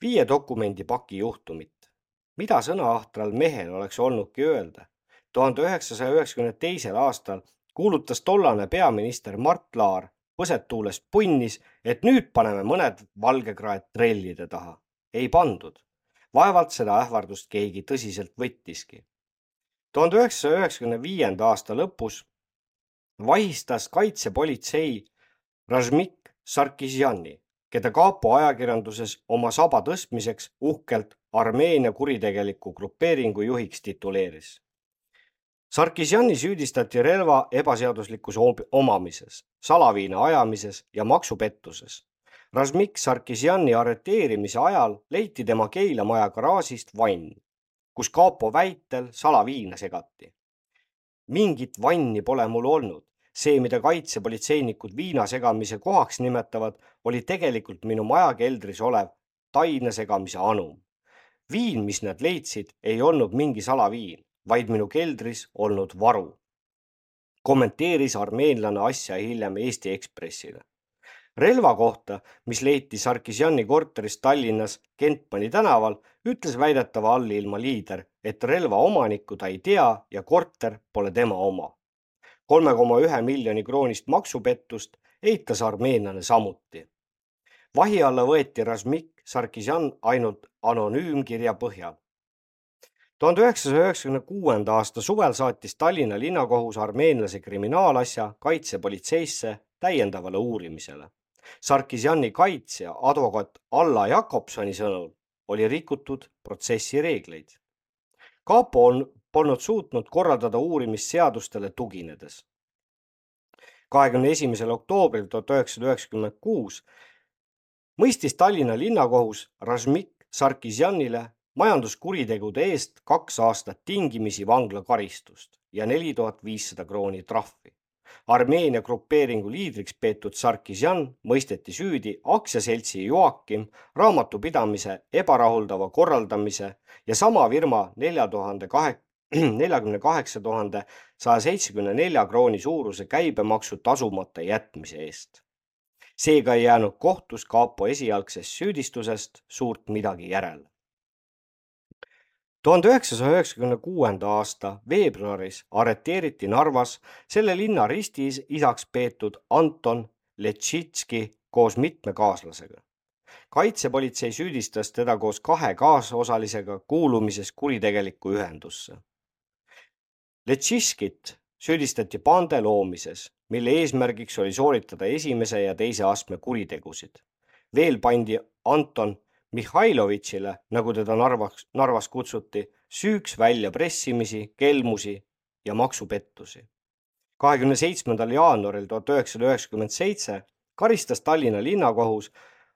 viie dokumendipaki juhtumit. mida sõnaahtral mehel oleks olnudki öelda? tuhande üheksasaja üheksakümne teisel aastal kuulutas tollane peaminister Mart Laar põsetuulest punnis, et nüüd paneme mõned valgekraed trellide taha. ei pandud. vaevalt seda ähvardust keegi tõsiselt võttiski. tuhande üheksasaja üheksakümne viienda aasta lõpus vahistas kaitsepolitsei Razmik Sarkisjani, keda kapo ajakirjanduses oma saba tõstmiseks uhkelt Armeenia kuritegeliku grupeeringu juhiks tituleeris Sarkisjani süüdistati relva ebaseaduslikus omamises, salaviina ajamises ja maksupettuses. Razmik Sarkisjani arreteerimise ajal leiti tema Keila maja garaažist vann, kus kapo väitel salaviina segati. mingit vanni pole mul olnud. see, mida kaitsepolitseinikud viina segamise kohaks nimetavad, oli tegelikult minu maja keldris olev taine segamise anum. viin, mis nad leidsid, ei olnud mingi salaviin vaid minu keldris olnud varu. kommenteeris armeenlane asja hiljem Eesti Ekspressile. relva kohta, mis leiti Sarkisjani korteris Tallinnas Kentmani tänaval, ütles väidetava allilma liider, et relva omanikku ta ei tea ja korter pole tema oma. kolme koma ühe miljoni kroonist maksupettust eitas armeenlane samuti vahi alla võeti Razmik Sarkisjan ainult anonüümkirja põhjal tuhande üheksasaja üheksakümne kuuenda aasta suvel saatis Tallinna linnakohus armeenlase kriminaalasja kaitsepolitseisse täiendavale uurimisele. Sarkisjani kaitsja, advokaat Alla Jakobsoni sõnul oli rikutud protsessi reegleid. kapo on, polnud suutnud korraldada uurimist seadustele tuginedes. kahekümne esimesel oktoobril tuhat üheksasada üheksakümmend kuus mõistis Tallinna linnakohus Razmik Sarkisjanile majanduskuritegude eest kaks aastat tingimisi vanglakaristust ja neli tuhat viissada krooni trahvi. Armeenia grupeeringu liidriks peetud Sarkisjan mõisteti süüdi aktsiaseltsi Joakim raamatupidamise ebarahuldava korraldamise ja sama firma nelja tuhande kahe, neljakümne kaheksa tuhande saja seitsmekümne nelja krooni suuruse käibemaksu tasumata jätmise eest. seega ei jäänud kohtus kapo esialgsest süüdistusest suurt midagi järele tuhande üheksasaja üheksakümne kuuenda aasta veebruaris arreteeriti Narvas selle linna ristis isaks peetud Anton Letšitski koos mitme kaaslasega. kaitsepolitsei süüdistas teda koos kahe kaasosalisega kuulumises kuritegelikku ühendusse. Letšiskit süüdistati pande loomises, mille eesmärgiks oli sooritada esimese ja teise astme kuritegusid. veel pandi Anton Mihhailovitšile, nagu teda Narvas, Narvas kutsuti, süüks välja pressimisi, kelmusi ja maksupettusi. kahekümne seitsmendal jaanuaril tuhat üheksasada üheksakümmend seitse karistas Tallinna linnakohus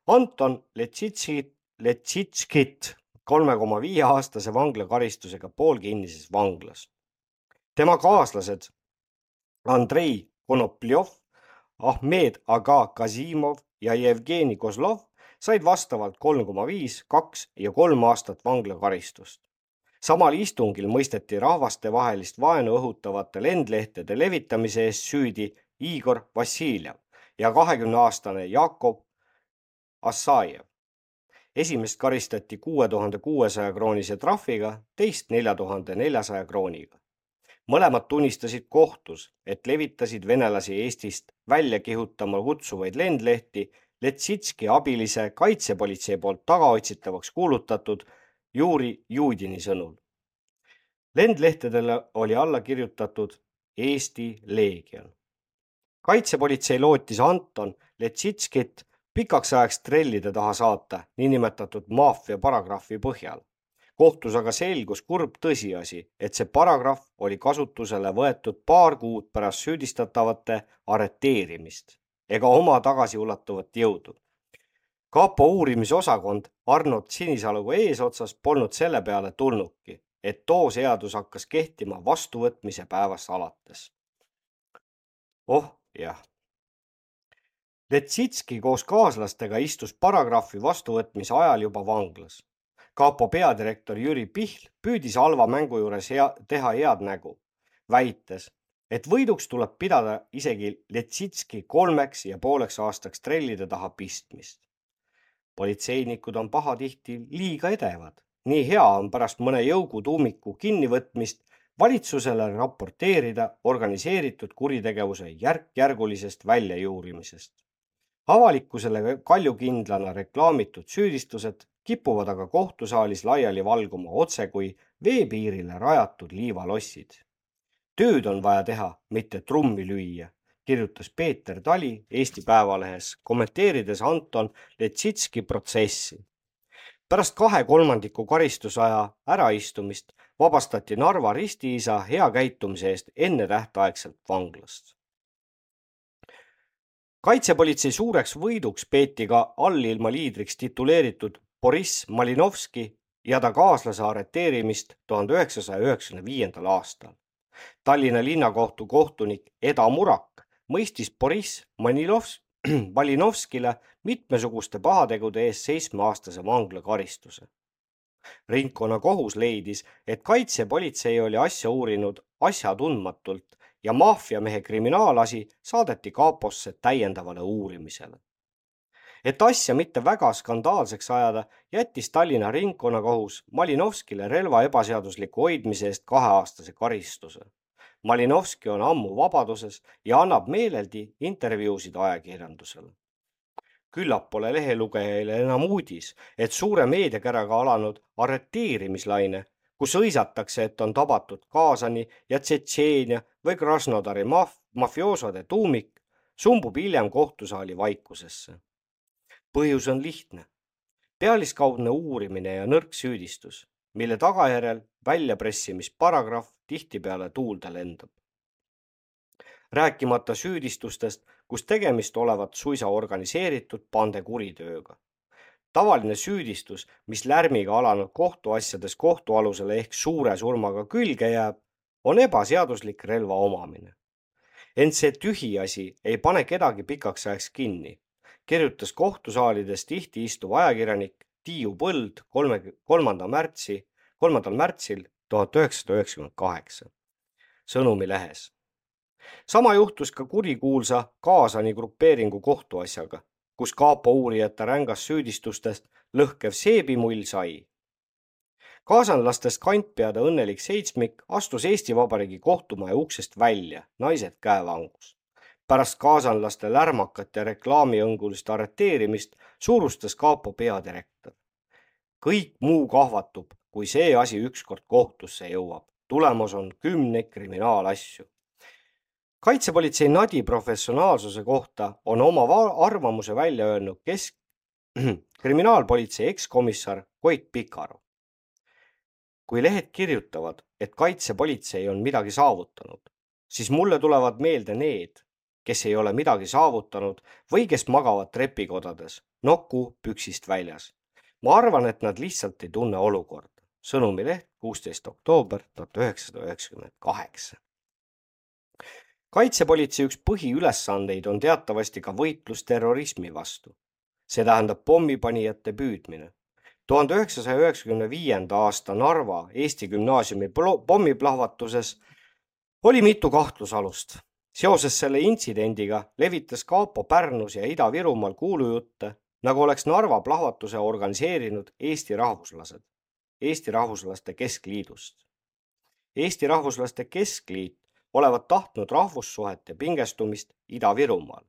Anton Letšitšit, Letšitškit kolme koma viie aastase vanglakaristusega poolkinnises vanglas. tema kaaslased Andrei Konopljov, Ahmed Aga Kazimov ja Jevgeni Kozlov said vastavalt kolm koma viis, kaks ja kolm aastat vanglakaristust. samal istungil mõisteti rahvastevahelist vaenu õhutavate lendlehtede levitamise eest süüdi Igor Vassiljev ja kahekümne aastane Jakob Assajev. esimest karistati kuue tuhande kuuesaja kroonise trahviga, teist nelja tuhande neljasaja krooniga. mõlemad tunnistasid kohtus, et levitasid venelasi Eestist välja kihutama kutsuvaid lendlehti Letsitski abilise kaitsepolitsei poolt tagaotsitavaks kuulutatud Juri Juudini sõnul. lendlehtedele oli alla kirjutatud Eesti Leegion. kaitsepolitsei lootis Anton Letsitskit pikaks ajaks trellide taha saata niinimetatud maffia paragrahvi põhjal. kohtus aga selgus kurb tõsiasi, et see paragrahv oli kasutusele võetud paar kuud pärast süüdistatavate arreteerimist ega oma tagasiulatuvat jõudu. kapo uurimisosakond Arnold Sinisaluga eesotsas polnud selle peale tulnudki, et too seadus hakkas kehtima vastuvõtmise päevast alates. oh jah. Letsitski koos kaaslastega istus paragrahvi vastuvõtmise ajal juba vanglas. kapo peadirektor Jüri Pihl püüdis halva mängu juures hea, teha head nägu, väites, et võiduks tuleb pidada isegi Letsitski kolmeks ja pooleks aastaks trellide taha pistmist. politseinikud on pahatihti liiga edevad. nii hea on pärast mõne jõugutuumiku kinnivõtmist valitsusele raporteerida organiseeritud kuritegevuse järk-järgulisest väljajuurimisest. avalikkusele kaljukindlana reklaamitud süüdistused kipuvad aga kohtusaalis laiali valguma otse kui veepiirile rajatud liivalossid tööd on vaja teha, mitte trummi lüüa, kirjutas Peeter Tali Eesti Päevalehes, kommenteerides Anton Letsitski protsessi. pärast kahe kolmandiku karistusaja äraistumist vabastati Narva ristiisa hea käitumise eest ennetähtaegselt vanglast. kaitsepolitsei suureks võiduks peeti ka allilma liidriks tituleeritud Boriss Malinovski ja ta kaaslase arreteerimist tuhande üheksasaja üheksakümne viiendal aastal. Tallinna linnakohtu kohtunik Eda Murak mõistis Boriss Manilovs, Malinovskile mitmesuguste pahategude eest seitsmeaastase vanglakaristuse. ringkonnakohus leidis, et kaitsepolitsei oli asja uurinud asjatundmatult ja maffiamehe kriminaalasi saadeti kaposse täiendavale uurimisele et asja mitte väga skandaalseks ajada, jättis Tallinna ringkonnakohus Malinovskile relva ebaseadusliku hoidmise eest kaheaastase karistuse. Malinovski on ammu vabaduses ja annab meeleldi intervjuusid ajakirjandusele. küllap pole lehelugejaile enam uudis, et suure meediakäraga alanud arreteerimislaine, kus hõisatakse, et on tabatud Kaasani ja Tšetšeenia või Krasnodari maf-, mafioosode tuumik, sumbub hiljem kohtusaali vaikusesse põhjus on lihtne. pealiskaudne uurimine ja nõrk süüdistus, mille tagajärjel väljapressimisparagrahv tihtipeale tuulde lendab. rääkimata süüdistustest, kus tegemist olevat suisa organiseeritud pandekuritööga. tavaline süüdistus, mis lärmiga alanud kohtuasjades kohtualusele ehk suure surmaga külge jääb, on ebaseaduslik relva omamine. ent see tühiasi ei pane kedagi pikaks ajaks kinni, kirjutas kohtusaalides tihti istuv ajakirjanik Tiiu Põld kolme, kolmanda märtsi, kolmandal märtsil tuhat üheksasada üheksakümmend kaheksa. Sõnumi lehes. sama juhtus ka kurikuulsa Kaasani grupeeringu kohtuasjaga kus kapo uurijate rängas süüdistustest lõhkev seebimull sai. kaasanlastest kantpeade õnnelik seitsmik astus Eesti Vabariigi kohtumaja uksest välja, naised käevangus. Pärast kaasanlaste lärmakat ja reklaamiõngulist arreteerimist suurustas kapo peadirektor. kõik muu kahvatub, kui see asi ükskord kohtusse jõuab. tulemas on kümneid kriminaalasju kaitsepolitsei Nadi professionaalsuse kohta on oma arvamuse välja öelnud kesk, kriminaalpolitsei ekskomissar Koit Pikaru. kui lehed kirjutavad, et kaitsepolitsei on midagi saavutanud, siis mulle tulevad meelde need, kes ei ole midagi saavutanud või kes magavad trepikodades, noku püksist väljas. ma arvan, et nad lihtsalt ei tunne olukorda. sõnumileht, kuusteist oktoober tuhat üheksasada üheksakümmend kaheksa kaitsepolitsei üks põhiülesandeid on teatavasti ka võitlus terrorismi vastu. see tähendab pommipanijate püüdmine. tuhande üheksasaja üheksakümne viienda aasta Narva Eesti Gümnaasiumi pommiplahvatuses oli mitu kahtlusalust. Seoses selle intsidendiga levitas kapo Pärnus ja Ida-Virumaal kuulujutte, nagu oleks Narva plahvatuse organiseerinud Eesti rahvuslased Eesti Rahvuslaste Keskliidust. Eesti Rahvuslaste Keskliit olevat tahtnud rahvussuhete pingestumist Ida-Virumaal,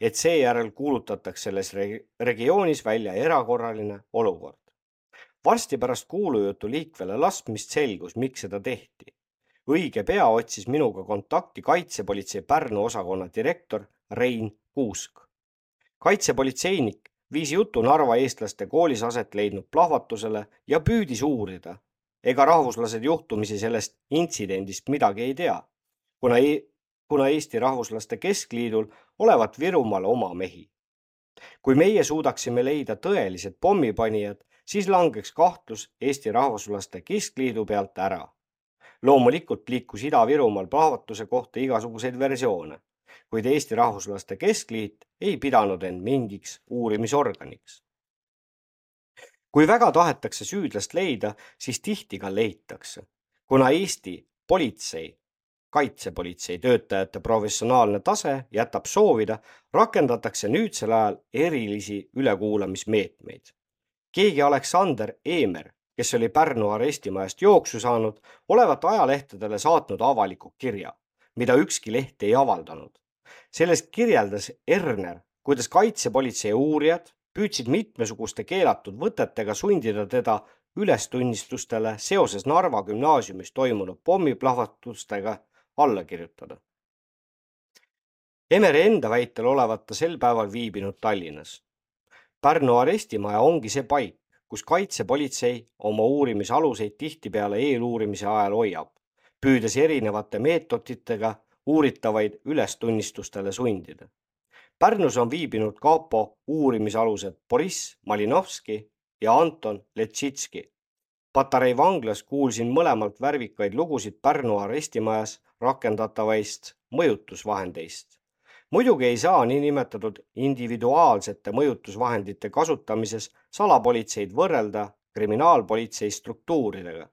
et seejärel kuulutatakse selles regioonis välja erakorraline olukord. varsti pärast kuulujutu liikvele laskmist selgus, miks seda tehti. Õige pea otsis minuga kontakti kaitsepolitsei Pärnu osakonna direktor Rein Kuusk. kaitsepolitseinik viis jutu Narva eestlaste koolis aset leidnud plahvatusele ja püüdis uurida, ega rahvuslased juhtumisi sellest intsidendist midagi ei tea kuna, kuna Eesti Rahvuslaste Keskliidul olevat Virumaal oma mehi. kui meie suudaksime leida tõelised pommipanijad, siis langeks kahtlus Eesti Rahvuslaste Keskliidu pealt ära. Loomulikult liikus Ida-Virumaal plahvatuse kohta igasuguseid versioone, kuid Eesti Rahvuslaste Keskliit ei pidanud end mingiks uurimisorganiks kui väga tahetakse süüdlast leida, siis tihti ka leitakse, kuna Eesti politsei kaitsepolitsei töötajate professionaalne tase jätab soovida, rakendatakse nüüdsel ajal erilisi ülekuulamismeetmeid. keegi Aleksander Eemer, kes oli Pärnu arestimajast jooksu saanud, olevat ajalehtedele saatnud avaliku kirja, mida ükski leht ei avaldanud. selles kirjeldas Erner, kuidas kaitsepolitsei uurijad püüdsid mitmesuguste keelatud võtetega sundida teda ülestunnistustele seoses Narva gümnaasiumis toimunud pommiplahvatustega alla kirjutada. Emeri enda väitel olevat ta sel päeval viibinud Tallinnas. Pärnu arestimaja ongi see paik, kus kaitsepolitsei oma uurimisaluseid tihtipeale eeluurimise ajal hoiab, püüdes erinevate meetoditega uuritavaid ülestunnistustele sundida. Pärnus on viibinud kapo uurimisalused Boriss Malinovski ja Anton Letšitski. Patarei vanglas kuulsin mõlemalt värvikaid lugusid Pärnu arestimajas rakendatavaist mõjutusvahendeist. muidugi ei saa niinimetatud individuaalsete mõjutusvahendite kasutamises salapolitseid võrrelda kriminaalpolitsei struktuuridega.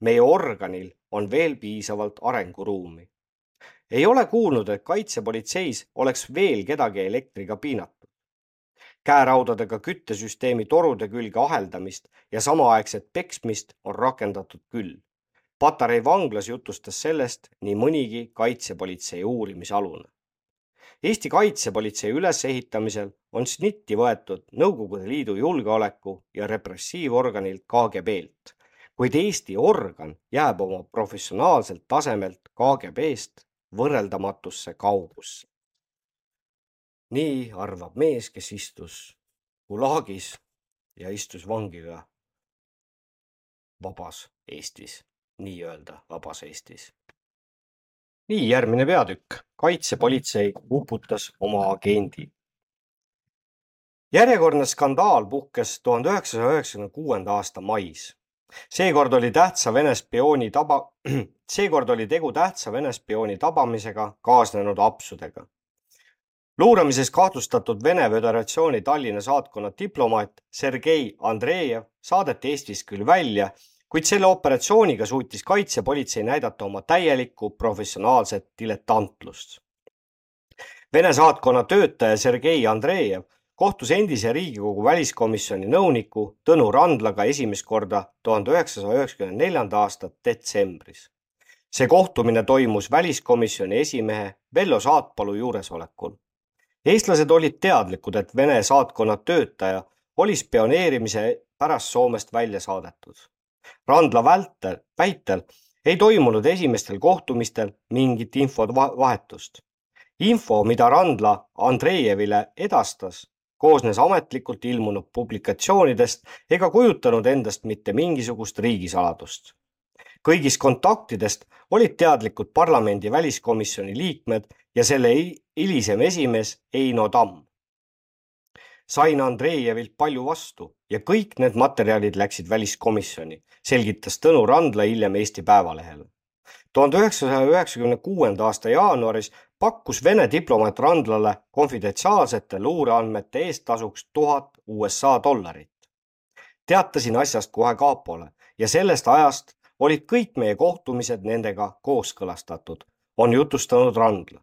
meie organil on veel piisavalt arenguruumi. ei ole kuulnud, et kaitsepolitseis oleks veel kedagi elektriga piinatud. käeraudadega küttesüsteemi torude külge aheldamist ja samaaegset peksmist on rakendatud küll Patarei vanglas jutustas sellest nii mõnigi kaitsepolitsei uurimisalune. Eesti kaitsepolitsei ülesehitamisel on snitti võetud Nõukogude Liidu julgeoleku ja repressiivorganilt KGB-lt, kuid Eesti organ jääb oma professionaalselt tasemelt KGB-st võrreldamatusse kaugusse. nii arvab mees, kes istus Gulagis ja istus vangiga vabas Eestis nii-öelda vabas Eestis. nii, järgmine peatükk. kaitsepolitsei uputas oma agendi. Järjekordne skandaal puhkes tuhande üheksasaja üheksakümne kuuenda aasta mais. seekord oli tähtsa Vene spiooni taba, seekord oli tegu tähtsa Vene spiooni tabamisega kaasnenud apsudega. luuramises kahtlustatud Vene Föderatsiooni Tallinna saatkonna diplomaat Sergei Andreev saadeti Eestist küll välja, kuid selle operatsiooniga suutis kaitsepolitsei näidata oma täielikku professionaalset diletantlust. Vene saatkonna töötaja Sergei Andreev kohtus endise Riigikogu väliskomisjoni nõuniku Tõnu Randlaga esimest korda tuhande üheksasaja üheksakümne neljanda aasta detsembris. see kohtumine toimus väliskomisjoni esimehe Vello Saatpalu juuresolekul. eestlased olid teadlikud, et Vene saatkonna töötaja oli spioneerimise pärast Soomest välja saadetud. Randla vältel, väitel ei toimunud esimestel kohtumistel mingit infovahetust. info, mida Randla Andreejevile edastas, koosnes ametlikult ilmunud publikatsioonidest ega kujutanud endast mitte mingisugust riigisaladust. kõigist kontaktidest olid teadlikud parlamendi väliskomisjoni liikmed ja selle hilisem esimees Eino Tamm. sain Andreejevilt palju vastu ja kõik need materjalid läksid väliskomisjoni, selgitas Tõnu Randla hiljem Eesti Päevalehele tuhande üheksasaja üheksakümne kuuenda aasta jaanuaris pakkus Vene diplomaat Randlale konfidentsiaalsete luureandmete eest tasuks tuhat USA dollarit. teatasin asjast kohe kapole ja sellest ajast olid kõik meie kohtumised nendega kooskõlastatud, on jutustanud Randla.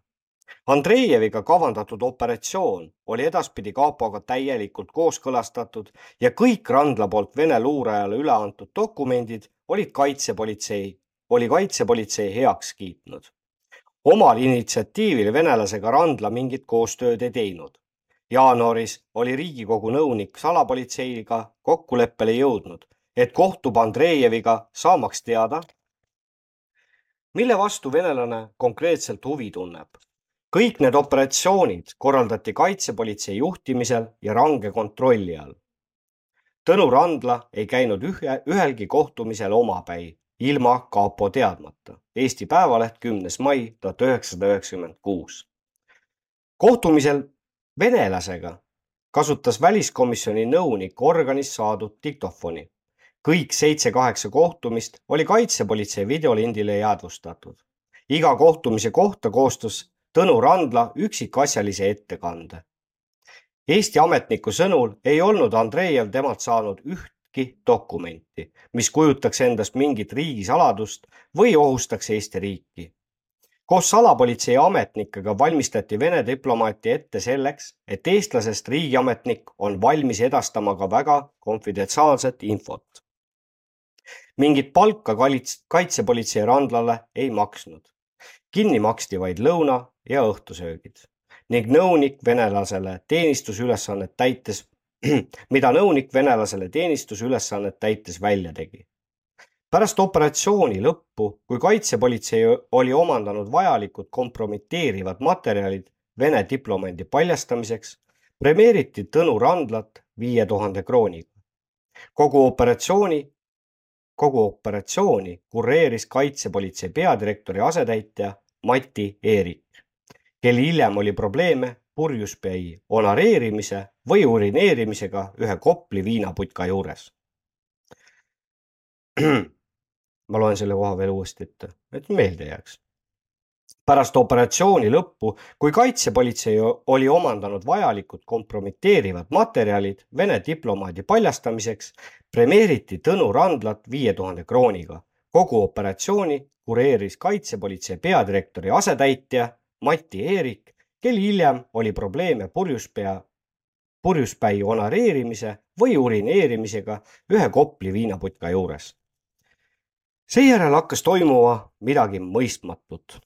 Andreejeviga kavandatud operatsioon oli edaspidi kapoga täielikult kooskõlastatud ja kõik Randla poolt Vene luurajale üle antud dokumendid olid kaitsepolitsei oli kaitsepolitsei heaks kiitnud. omal initsiatiivil venelasega Randla mingit koostööd ei teinud. jaanuaris oli Riigikogu nõunik salapolitseiga kokkuleppele jõudnud, et kohtub Andreejeviga saamaks teada, mille vastu venelane konkreetselt huvi tunneb. kõik need operatsioonid korraldati kaitsepolitsei juhtimisel ja range kontrolli all. Tõnu Randla ei käinud ühe, ühelgi kohtumisel omapäi ilma kapo teadmata. Eesti Päevaleht, kümnes mai tuhat üheksasada üheksakümmend kuus. kohtumisel venelasega kasutas väliskomisjoni nõunik organist saadud diktofoni. kõik seitse-kaheksa kohtumist oli kaitsepolitsei videolindile jäädvustatud. iga kohtumise kohta koostas Tõnu Randla üksikasjalise ettekande. Eesti ametniku sõnul ei olnud Andreev temalt saanud üht ühtki dokumenti, mis kujutaks endast mingit riigisaladust või ohustaks Eesti riiki. koos salapolitsei ametnikega valmistati Vene diplomaati ette selleks, et eestlasest riigiametnik on valmis edastama ka väga konfidentsiaalset infot. mingit palka kaitsepolitsei randlale ei maksnud. kinni maksti vaid lõuna ja õhtusöögid ning nõunik venelasele teenistusülesannet täites mida nõunik venelasele teenistusülesannet täites välja tegi. pärast operatsiooni lõppu, kui kaitsepolitsei oli omandanud vajalikud kompromiteerivad materjalid Vene diplomaadi paljastamiseks, premeeriti Tõnu Randlat viie tuhande krooniga. kogu operatsiooni, kogu operatsiooni kureeris kaitsepolitsei peadirektori asetäitja Mati Eerik, kel hiljem oli probleeme purjuspäi onareerimise või urineerimisega ühe Kopli viinaputka juures. ma loen selle koha veel uuesti ette, et meelde jääks. pärast operatsiooni lõppu, kui kaitsepolitsei oli omandanud vajalikud kompromiteerivad materjalid Vene diplomaadi paljastamiseks, premeeriti Tõnu Randlat viie tuhande krooniga. kogu operatsiooni kureeris kaitsepolitsei peadirektori asetäitja Mati Eerik kel hiljem oli probleeme purjuspea, purjuspäi onareerimise või urineerimisega ühe Kopli viinaputka juures. seejärel hakkas toimuma midagi mõistmatut.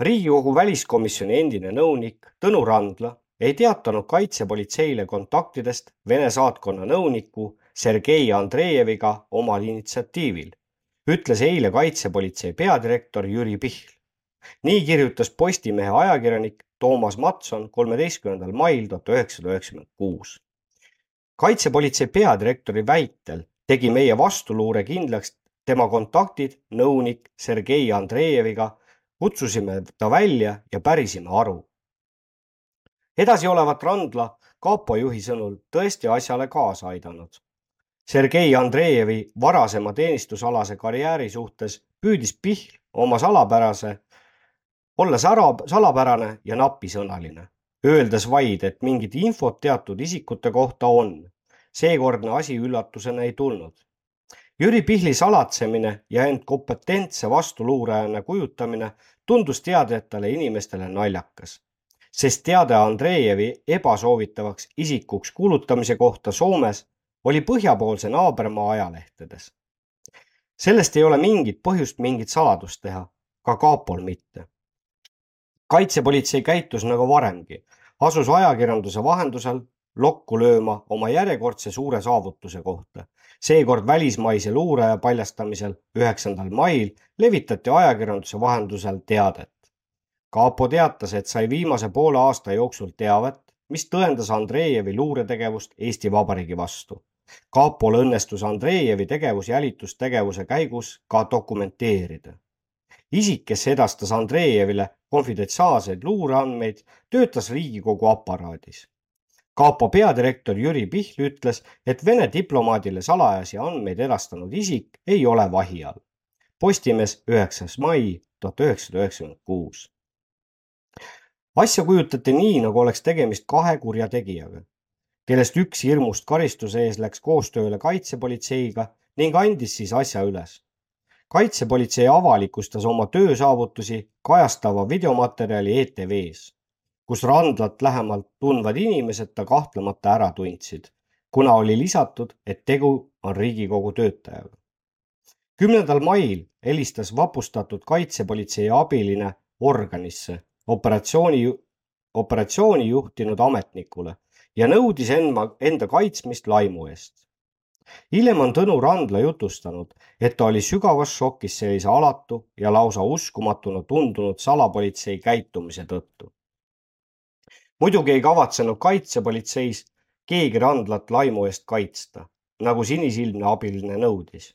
riigikogu väliskomisjoni endine nõunik Tõnu Randla ei teatanud kaitsepolitseile kontaktidest Vene saatkonna nõuniku Sergei Andreejeviga omal initsiatiivil, ütles eile kaitsepolitsei peadirektor Jüri Pihl. nii kirjutas Postimehe ajakirjanik Toomas Matson kolmeteistkümnendal mail tuhat üheksasada üheksakümmend kuus. kaitsepolitsei peadirektori väitel tegi meie vastuluure kindlaks tema kontaktid nõunik Sergei Andreejeviga, kutsusime ta välja ja pärisime aru. edasi olevat Randla kapo juhi sõnul tõesti asjale kaasa aidanud. Sergei Andreevi varasema teenistusalase karjääri suhtes püüdis Pihl oma salapärase, olles ära, salapärane ja napisõnaline, öeldes vaid, et mingit infot teatud isikute kohta on. seekordne asi üllatusena ei tulnud. Jüri Pihli salatsemine ja end kompetentse vastuluurajana kujutamine tundus teadjatele inimestele naljakas sest teade Andreejevi ebasoovitavaks isikuks kuulutamise kohta Soomes oli põhjapoolse naabermaa ajalehtedes. sellest ei ole mingit põhjust mingit saladust teha, ka kapol mitte. Kaitsepolitsei käitus nagu varemgi, asus ajakirjanduse vahendusel lokku lööma oma järjekordse suure saavutuse kohta. seekord välismaise luuraja paljastamisel üheksandal mail levitati ajakirjanduse vahendusel teadet kapo teatas, et sai viimase poole aasta jooksul teavet, mis tõendas Andreejevi luuretegevust Eesti Vabariigi vastu. kapol õnnestus Andreejevi tegevus jälitustegevuse käigus ka dokumenteerida. Isik, kes edastas Andreejevile konfidentsiaalseid luureandmeid, töötas Riigikogu aparaadis. kapo peadirektor Jüri Pihl ütles, et Vene diplomaadile salajasi andmeid edastanud isik ei ole vahi all. Postimees, üheksas mai tuhat üheksasada üheksakümmend kuus asja kujutati nii, nagu oleks tegemist kahe kurjategijaga, kellest üks hirmust karistuse ees läks koostööle kaitsepolitseiga ning andis siis asja üles. Kaitsepolitsei avalikustas oma töösaavutusi kajastava videomaterjali ETV-s, kus randlat lähemalt tundvad inimesed ta kahtlemata ära tundsid, kuna oli lisatud, et tegu on Riigikogu töötajaga. kümnendal mail helistas vapustatud kaitsepolitsei abiline organisse operatsiooni, operatsiooni juhtinud ametnikule ja nõudis enda, enda kaitsmist laimu eest. Hiljem on Tõnu Randla jutustanud, et ta oli sügavas šokis sellise alatu ja lausa uskumatuna tundunud salapolitsei käitumise tõttu. muidugi ei kavatsenud kaitsepolitseis keegi Randlat laimu eest kaitsta, nagu sinisilmne abiline nõudis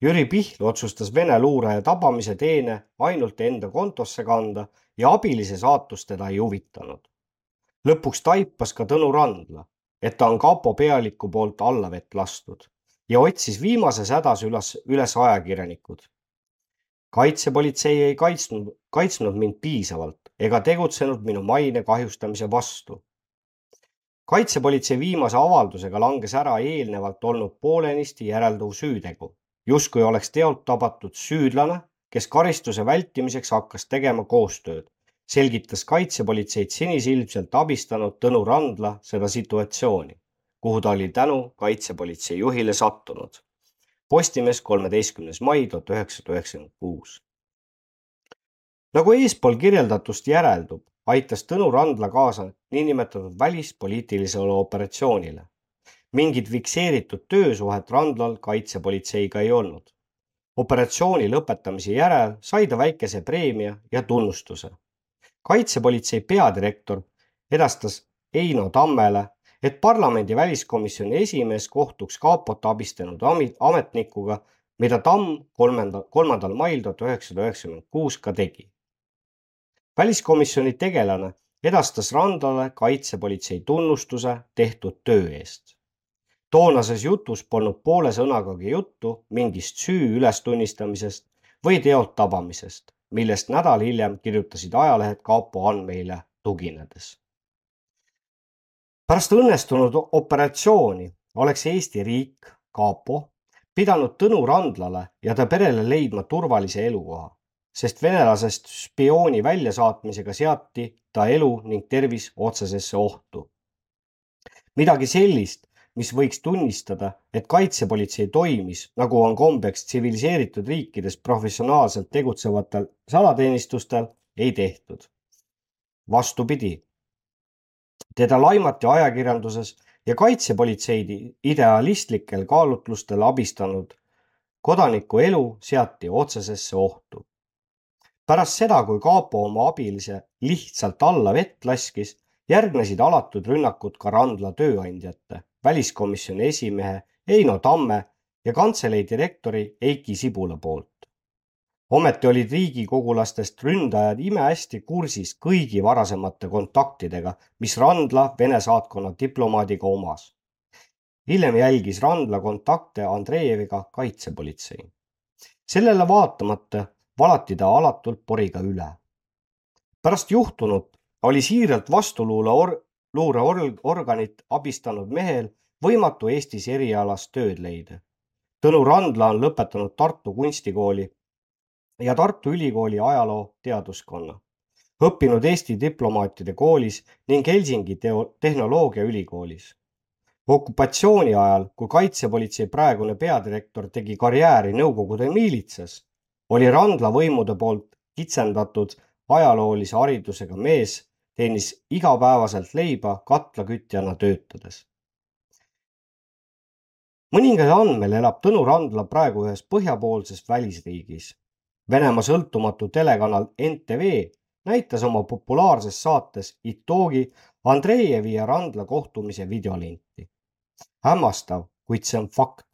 Jüri Pihl otsustas Vene luuraja tabamise teene ainult enda kontosse kanda ja abilise saatus teda ei huvitanud. lõpuks taipas ka Tõnu Randla, et ta on kapo pealiku poolt allavett lastud ja otsis viimases hädas üles, üles ajakirjanikud. kaitsepolitsei ei kaitsnud, kaitsnud mind piisavalt ega tegutsenud minu maine kahjustamise vastu. kaitsepolitsei viimase avaldusega langes ära eelnevalt olnud poolenisti järelduv süütegu justkui oleks teolt tabatud süüdlane, kes karistuse vältimiseks hakkas tegema koostööd, selgitas kaitsepolitseid sinisilmselt abistanud Tõnu Randla seda situatsiooni, kuhu ta oli tänu kaitsepolitsei juhile sattunud. Postimees, kolmeteistkümnes mai tuhat üheksasada üheksakümmend kuus. nagu eespool kirjeldatust järeldub, aitas Tõnu Randla kaasa niinimetatud välispoliitilisele operatsioonile mingit fikseeritud töösuhet Randlal kaitsepolitseiga ei olnud. operatsiooni lõpetamise järel sai ta väikese preemia ja tunnustuse. Kaitsepolitsei peadirektor edastas Eino Tammele, et parlamendi väliskomisjoni esimees kohtuks kapot abistanud ametnikuga, mida Tamm kolmandal, kolmandal mail tuhat üheksasada üheksakümmend kuus ka tegi. väliskomisjoni tegelane edastas Randlale kaitsepolitsei tunnustuse tehtud töö eest toonases jutus polnud poole sõnagagi juttu mingist süü ülestunnistamisest või teolt tabamisest, millest nädal hiljem kirjutasid ajalehed kapo andmeile tuginedes. pärast õnnestunud operatsiooni oleks Eesti riik, kapo, pidanud Tõnu Randlale ja ta perele leidma turvalise elukoha, sest venelasest spiooni väljasaatmisega seati ta elu ning tervis otsesesse ohtu. midagi sellist, mis võiks tunnistada, et kaitsepolitsei toimis, nagu on kombeks tsiviliseeritud riikides professionaalselt tegutsevatel salateenistustel, ei tehtud. vastupidi, teda laimati ajakirjanduses ja kaitsepolitseid idealistlikel kaalutlustel abistanud kodaniku elu seati otsesesse ohtu. pärast seda, kui kapo oma abilise lihtsalt alla vett laskis, järgnesid alatud rünnakud ka Randla tööandjate väliskomisjoni esimehe Eino Tamme ja kantselei direktori Eiki Sibula poolt. ometi olid riigikogulastest ründajad imehästi kursis kõigi varasemate kontaktidega, mis Randla Vene saatkonna diplomaadiga omas. hiljem jälgis Randla kontakte Andreeviga kaitsepolitsei. sellele vaatamata valati ta alatult poriga üle. pärast juhtunut oli siiralt vastuluule luureorganit abistanud mehel võimatu Eestis erialast tööd leida. Tõnu Randla on lõpetanud Tartu Kunstikooli ja Tartu Ülikooli ajaloo teaduskonna, õppinud Eesti diplomaatide koolis ning Helsingi teo-, tehnoloogiaülikoolis. okupatsiooni ajal, kui kaitsepolitsei praegune peadirektor tegi karjääri Nõukogude miilitsas, oli Randla võimude poolt kitsendatud ajaloolise haridusega mees teenis igapäevaselt leiba katlakütjana töötades. mõningal andmel elab Tõnu Randla praegu ühes põhjapoolses välisriigis. Venemaa sõltumatu telekanal NTV näitas oma populaarses saates Itogi Andreejevi ja Randla kohtumise videolinti. hämmastav, kuid see on fakt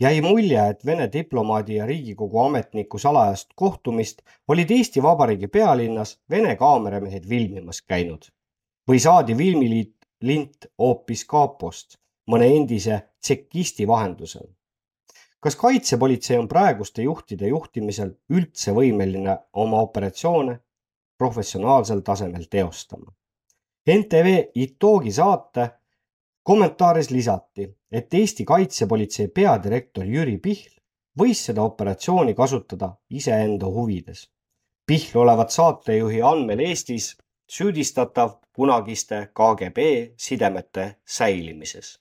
jäi mulje, et Vene diplomaadi ja Riigikogu ametniku salajast kohtumist olid Eesti Vabariigi pealinnas Vene kaameramehed filmimas käinud või saadi filmiliit lint hoopis kapost mõne endise tšekisti vahendusel. kas kaitsepolitsei on praeguste juhtide juhtimisel üldse võimeline oma operatsioone professionaalsel tasemel teostama? NTV Itogi saate kommentaaris lisati, et Eesti kaitsepolitsei peadirektor Jüri Pihl võis seda operatsiooni kasutada iseenda huvides. Pihl olevat saatejuhi andmel Eestis süüdistatav kunagiste KGB sidemete säilimises.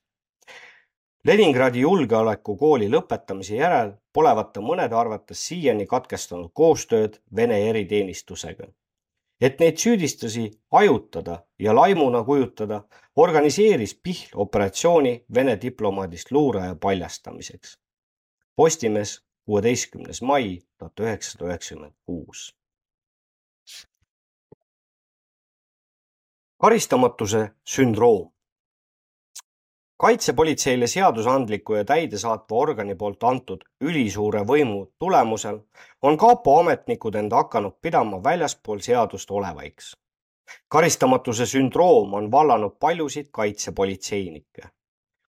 Leningradi julgeolekukooli lõpetamise järel polevat ta mõnede arvates siiani katkestanud koostööd Vene eriteenistusega et neid süüdistusi hajutada ja laimuna kujutada, organiseeris Pihl operatsiooni Vene diplomaadist luuraja paljastamiseks. Postimees, kuueteistkümnes mai tuhat üheksasada üheksakümmend kuus. karistamatuse sündroom kaitsepolitseile seadusandliku ja täidesaatva organi poolt antud ülisuure võimu tulemusel on kapo ametnikud end hakanud pidama väljaspool seadust olevaiks. karistamatuse sündroom on vallanud paljusid kaitsepolitseinikke.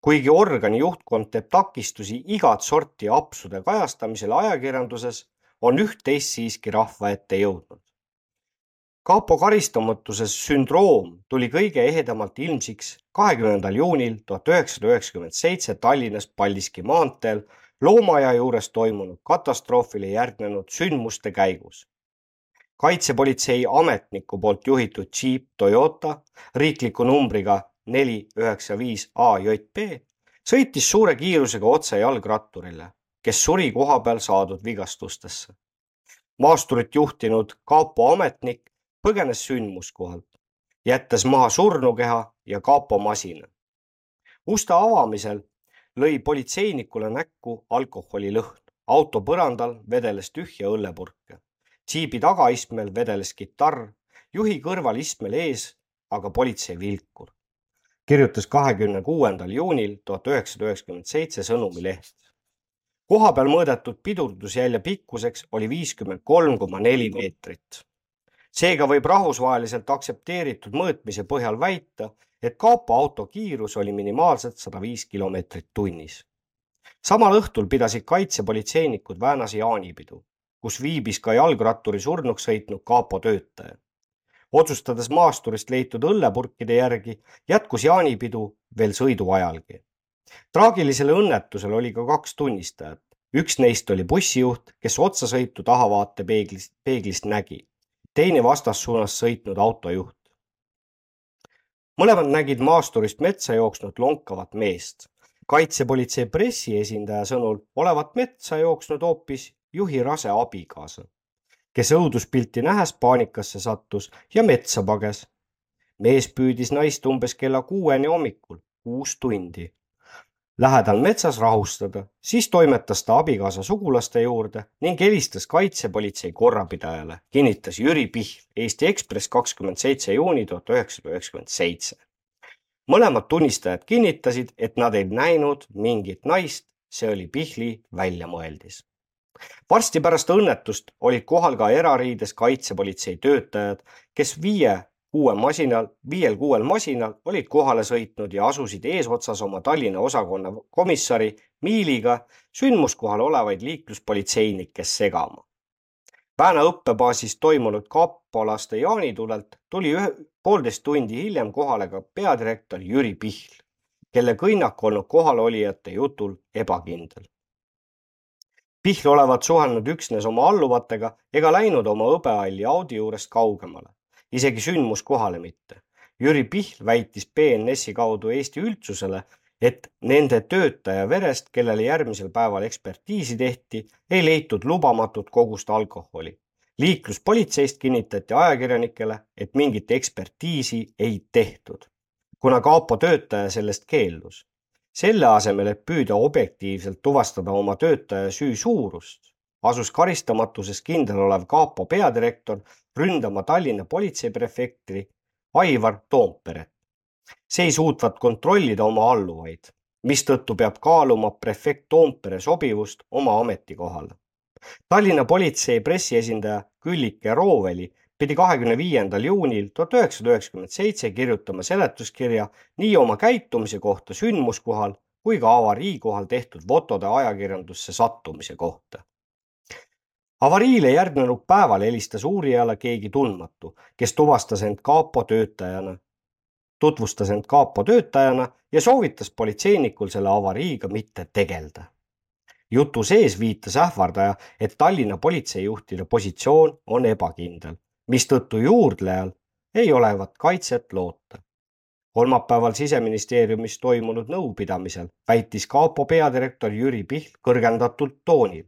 kuigi organi juhtkond teeb takistusi igat sorti apsude kajastamisel ajakirjanduses, on üht-teist siiski rahva ette jõudnud kapo karistamatuse sündroom tuli kõige ehedamalt ilmsiks kahekümnendal juunil tuhat üheksasada üheksakümmend seitse Tallinnas Paldiski maanteel loomaaia juures toimunud katastroofile järgnenud sündmuste käigus. kaitsepolitsei ametniku poolt juhitud džiip Toyota riikliku numbriga neli üheksa viis AJP sõitis suure kiirusega otse jalgratturile, kes suri kohapeal saadud vigastustesse. maasturit juhtinud kapo ametnik põgenes sündmuskohalt, jättes maha surnukeha ja kapo masina. uste avamisel lõi politseinikule näkku alkoholilõhn. auto põrandal vedeles tühja õllepurke. džiibi tagaistmel vedeles kitarr, juhi kõrval istmel ees aga politsei vilkur. kirjutas kahekümne kuuendal juunil tuhat üheksasada üheksakümmend seitse Sõnumileht. kohapeal mõõdetud pidurdusjälje pikkuseks oli viiskümmend kolm koma neli meetrit seega võib rahvusvaheliselt aktsepteeritud mõõtmise põhjal väita, et kapo auto kiirus oli minimaalselt sada viis kilomeetrit tunnis. samal õhtul pidasid kaitsepolitseinikud Väänas jaanipidu, kus viibis ka jalgratturi surnuks sõitnud kapo töötaja. otsustades maasturist leitud õllepurkide järgi, jätkus jaanipidu veel sõidu ajalgi. traagilisele õnnetusele oli ka kaks tunnistajat. üks neist oli bussijuht, kes otsasõitu tahavaatepeeglist, peeglist nägi teine vastassuunas sõitnud autojuht. mõlemad nägid maasturist metsa jooksnud lonkavat meest. kaitsepolitsei pressiesindaja sõnul olevat metsa jooksnud hoopis juhi rase abikaasa, kes õuduspilti nähes paanikasse sattus ja metsa pages. mees püüdis naist umbes kella kuueni hommikul, kuus tundi lähedal metsas rahustada, siis toimetas ta abikaasa sugulaste juurde ning helistas kaitsepolitsei korrapidajale, kinnitas Jüri Pihl, Eesti Ekspress kakskümmend seitse juuni tuhat üheksasada üheksakümmend seitse. mõlemad tunnistajad kinnitasid, et nad ei näinud mingit naist, see oli Pihli väljamõeldis. varsti pärast õnnetust olid kohal ka erariides kaitsepolitsei töötajad, kes viie kuue masinal, viiel-kuuel masinal olid kohale sõitnud ja asusid eesotsas oma Tallinna osakonna komissari Miiliga sündmuskohal olevaid liikluspolitseinikke segama. Pääna õppebaasis toimunud kapolaste jaanitulelt tuli ühe, poolteist tundi hiljem kohale ka peadirektor Jüri Pihl, kelle kõnnak olnud kohalolijate jutul ebakindel. Pihl olevat suhelnud üksnes oma alluvatega ega läinud oma hõbehalli Audi juurest kaugemale isegi sündmuskohale mitte. Jüri Pihl väitis BNS-i kaudu Eesti üldsusele, et nende töötaja verest, kellele järgmisel päeval ekspertiisi tehti, ei leitud lubamatut kogust alkoholi. liikluspolitseist kinnitati ajakirjanikele, et mingit ekspertiisi ei tehtud, kuna kapo töötaja sellest keeldus. selle asemel, et püüda objektiivselt tuvastada oma töötaja süü suurust, asus karistamatuses kindel olev kapo peadirektor ründama Tallinna politseiprefekti Aivar Toomperet. see ei suutvat kontrollida oma alluvaid, mistõttu peab kaaluma prefekt Toompere sobivust oma ametikohale. Tallinna politsei pressiesindaja Küllike Rooveli pidi kahekümne viiendal juunil tuhat üheksasada üheksakümmend seitse kirjutama seletuskirja nii oma käitumise kohta sündmuskohal kui ka avarii kohal tehtud fotode ajakirjandusse sattumise kohta avariile järgnenud päeval helistas uurijale keegi tundmatu, kes tuvastas end kapo töötajana, tutvustas end kapo töötajana ja soovitas politseinikul selle avariiga mitte tegeleda. jutu sees viitas ähvardaja, et Tallinna politseijuhtide positsioon on ebakindel, mistõttu juurdlejal ei olevat kaitset loota. kolmapäeval siseministeeriumis toimunud nõupidamisel väitis kapo peadirektor Jüri Pihl kõrgendatud toonil,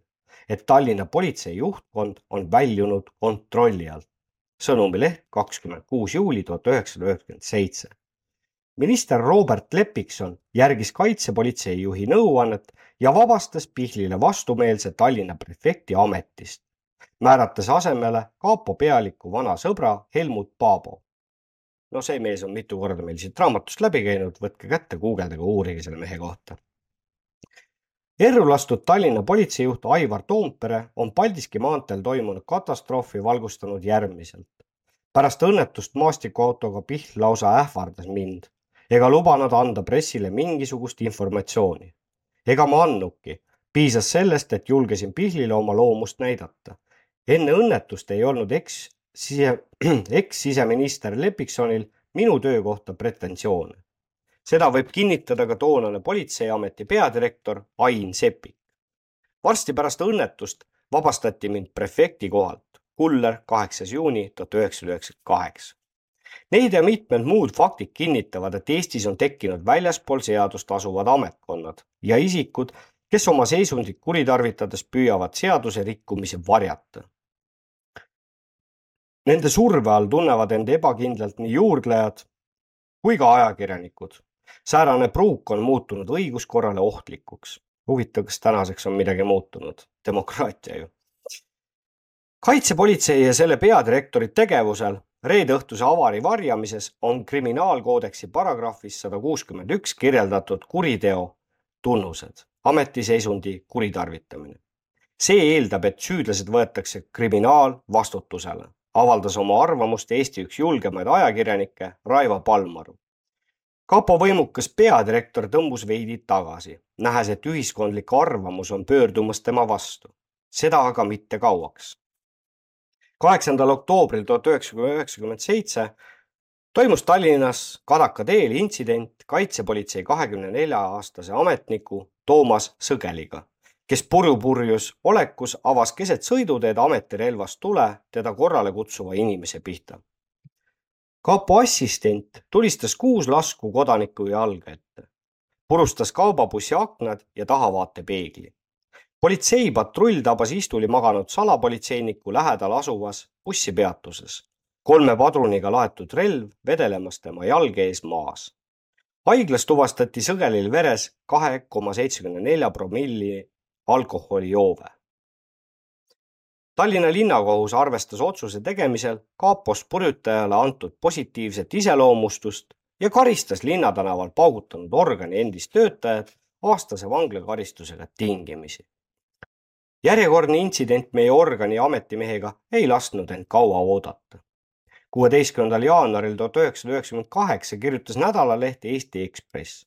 et Tallinna politsei juhtkond on väljunud kontrolli alt. sõnumileht kakskümmend kuus juuli tuhat üheksasada üheksakümmend seitse. minister Robert Lepikson järgis kaitsepolitsei juhi nõuannet ja vabastas Pihlile vastumeelse Tallinna prefekti ametist, määrates asemele kapo pealiku vana sõbra Helmut Paabo. no see mees on mitu korda meil siit raamatust läbi käinud, võtke kätte, guugeldage, uurige selle mehe kohta erru lastud Tallinna politseijuht Aivar Toompere on Paldiski maanteel toimunud katastroofi valgustanud järgmiselt. pärast õnnetust maastikuautoga Pihl lausa ähvardas mind ega lubanud anda pressile mingisugust informatsiooni. ega ma andnudki, piisas sellest, et julgesin Pihlile oma loomust näidata. enne õnnetust ei olnud eks sise, eks-siseminister Lepiksonil minu töö kohta pretensioone seda võib kinnitada ka toonane politseiameti peadirektor Ain Seppik. varsti pärast õnnetust vabastati mind prefekti kohalt. Kuller, kaheksas juuni tuhat üheksasada üheksakümmend kaheksa. Neid ja mitmed muud faktid kinnitavad, et Eestis on tekkinud väljaspool seadust asuvad ametkonnad ja isikud, kes oma seisundit kuritarvitades püüavad seaduse rikkumisi varjata. Nende surve all tunnevad end ebakindlalt nii juurdlejad kui ka ajakirjanikud säärane pruuk on muutunud õiguskorrale ohtlikuks. huvitav, kas tänaseks on midagi muutunud? demokraatia ju. kaitsepolitsei ja selle peadirektori tegevusel reede õhtuse avari varjamises on kriminaalkoodeksi paragrahvis sada kuuskümmend üks kirjeldatud kuriteo tunnused, ametiseisundi kuritarvitamine. see eeldab, et süüdlased võetakse kriminaalvastutusele, avaldas oma arvamust Eesti üks julgemaid ajakirjanikke Raivo Palmaru kapo võimukas peadirektor tõmbus veidi tagasi, nähes, et ühiskondlik arvamus on pöördumas tema vastu. seda aga mitte kauaks. kaheksandal oktoobril tuhat üheksasada üheksakümmend seitse toimus Tallinnas Kadaka teel intsident kaitsepolitsei kahekümne nelja aastase ametniku Toomas Sõgeliga, kes purjupurjus olekus avas keset sõiduteed ametirelvast tule teda korrale kutsuva inimese pihta kapo assistent tulistas kuus lasku kodaniku jalge ette, purustas kaubabussi aknad ja tahavaatepeegli. politseipatrull tabas istuli maganud salapolitseiniku lähedal asuvas bussipeatuses, kolme padruniga laetud relv vedelemas tema jalge ees maas. haiglas tuvastati sõgelil veres kahe koma seitsmekümne nelja promilli alkoholijoove Tallinna linnakohus arvestas otsuse tegemisel kapos purjutajale antud positiivset iseloomustust ja karistas Linnatänaval paugutanud organi endist töötajat aastase vanglakaristusega tingimisi. järjekordne intsident meie organi ametimehega ei lasknud end kaua oodata. kuueteistkümnendal jaanuaril tuhat üheksasada üheksakümmend kaheksa kirjutas nädalaleht Eesti Ekspress.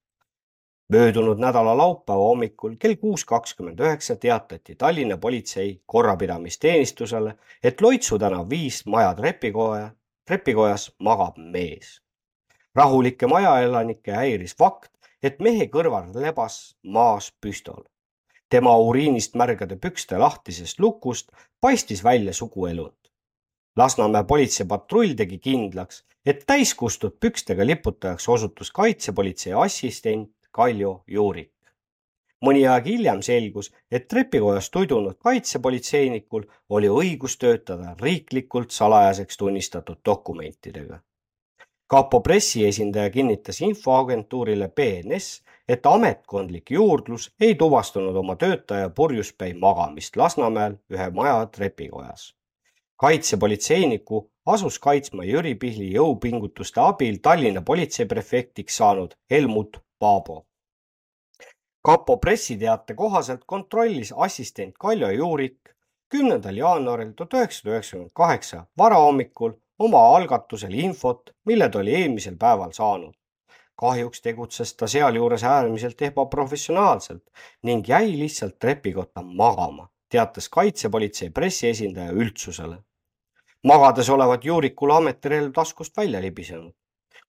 Möödunud nädala laupäeva hommikul kell kuus kakskümmend üheksa teatati Tallinna politsei korrapidamisteenistusele, et Loitsu tänav viis maja trepikoja, trepikojas magab mees. rahulikke majaelanikke häiris fakt, et mehe kõrval lebas maas püstol tema uriinist märgade pükste lahtisest lukust paistis välja suguelund. Lasnamäe politseipatrull tegi kindlaks, et täiskustud pükstega liputajaks osutus kaitsepolitsei assistent Kaljo Juurik. mõni aeg hiljem selgus, et trepikojas tuidunud kaitsepolitseinikul oli õigus töötada riiklikult salajaseks tunnistatud dokumentidega kapo pressiesindaja kinnitas infoagentuurile BNS, et ametkondlik juurdlus ei tuvastanud oma töötaja purjuspäi magamist Lasnamäel ühe maja trepikojas. kaitsepolitseiniku asus kaitsma Jüri Pihli jõupingutuste abil Tallinna politseiprefektiks saanud Helmut Paabo. kapo pressiteate kohaselt kontrollis assistent Kaljo Juurik kümnendal jaanuaril tuhat üheksasada üheksakümmend kaheksa varahommikul oma algatusel infot, mille ta oli eelmisel päeval saanud. kahjuks tegutses ta sealjuures äärmiselt ebaprofessionaalselt ning jäi lihtsalt trepikotta magama, teatas kaitsepolitsei pressiesindaja üldsusele. magades olevat Juurikule ametirelv taskust välja libisenud,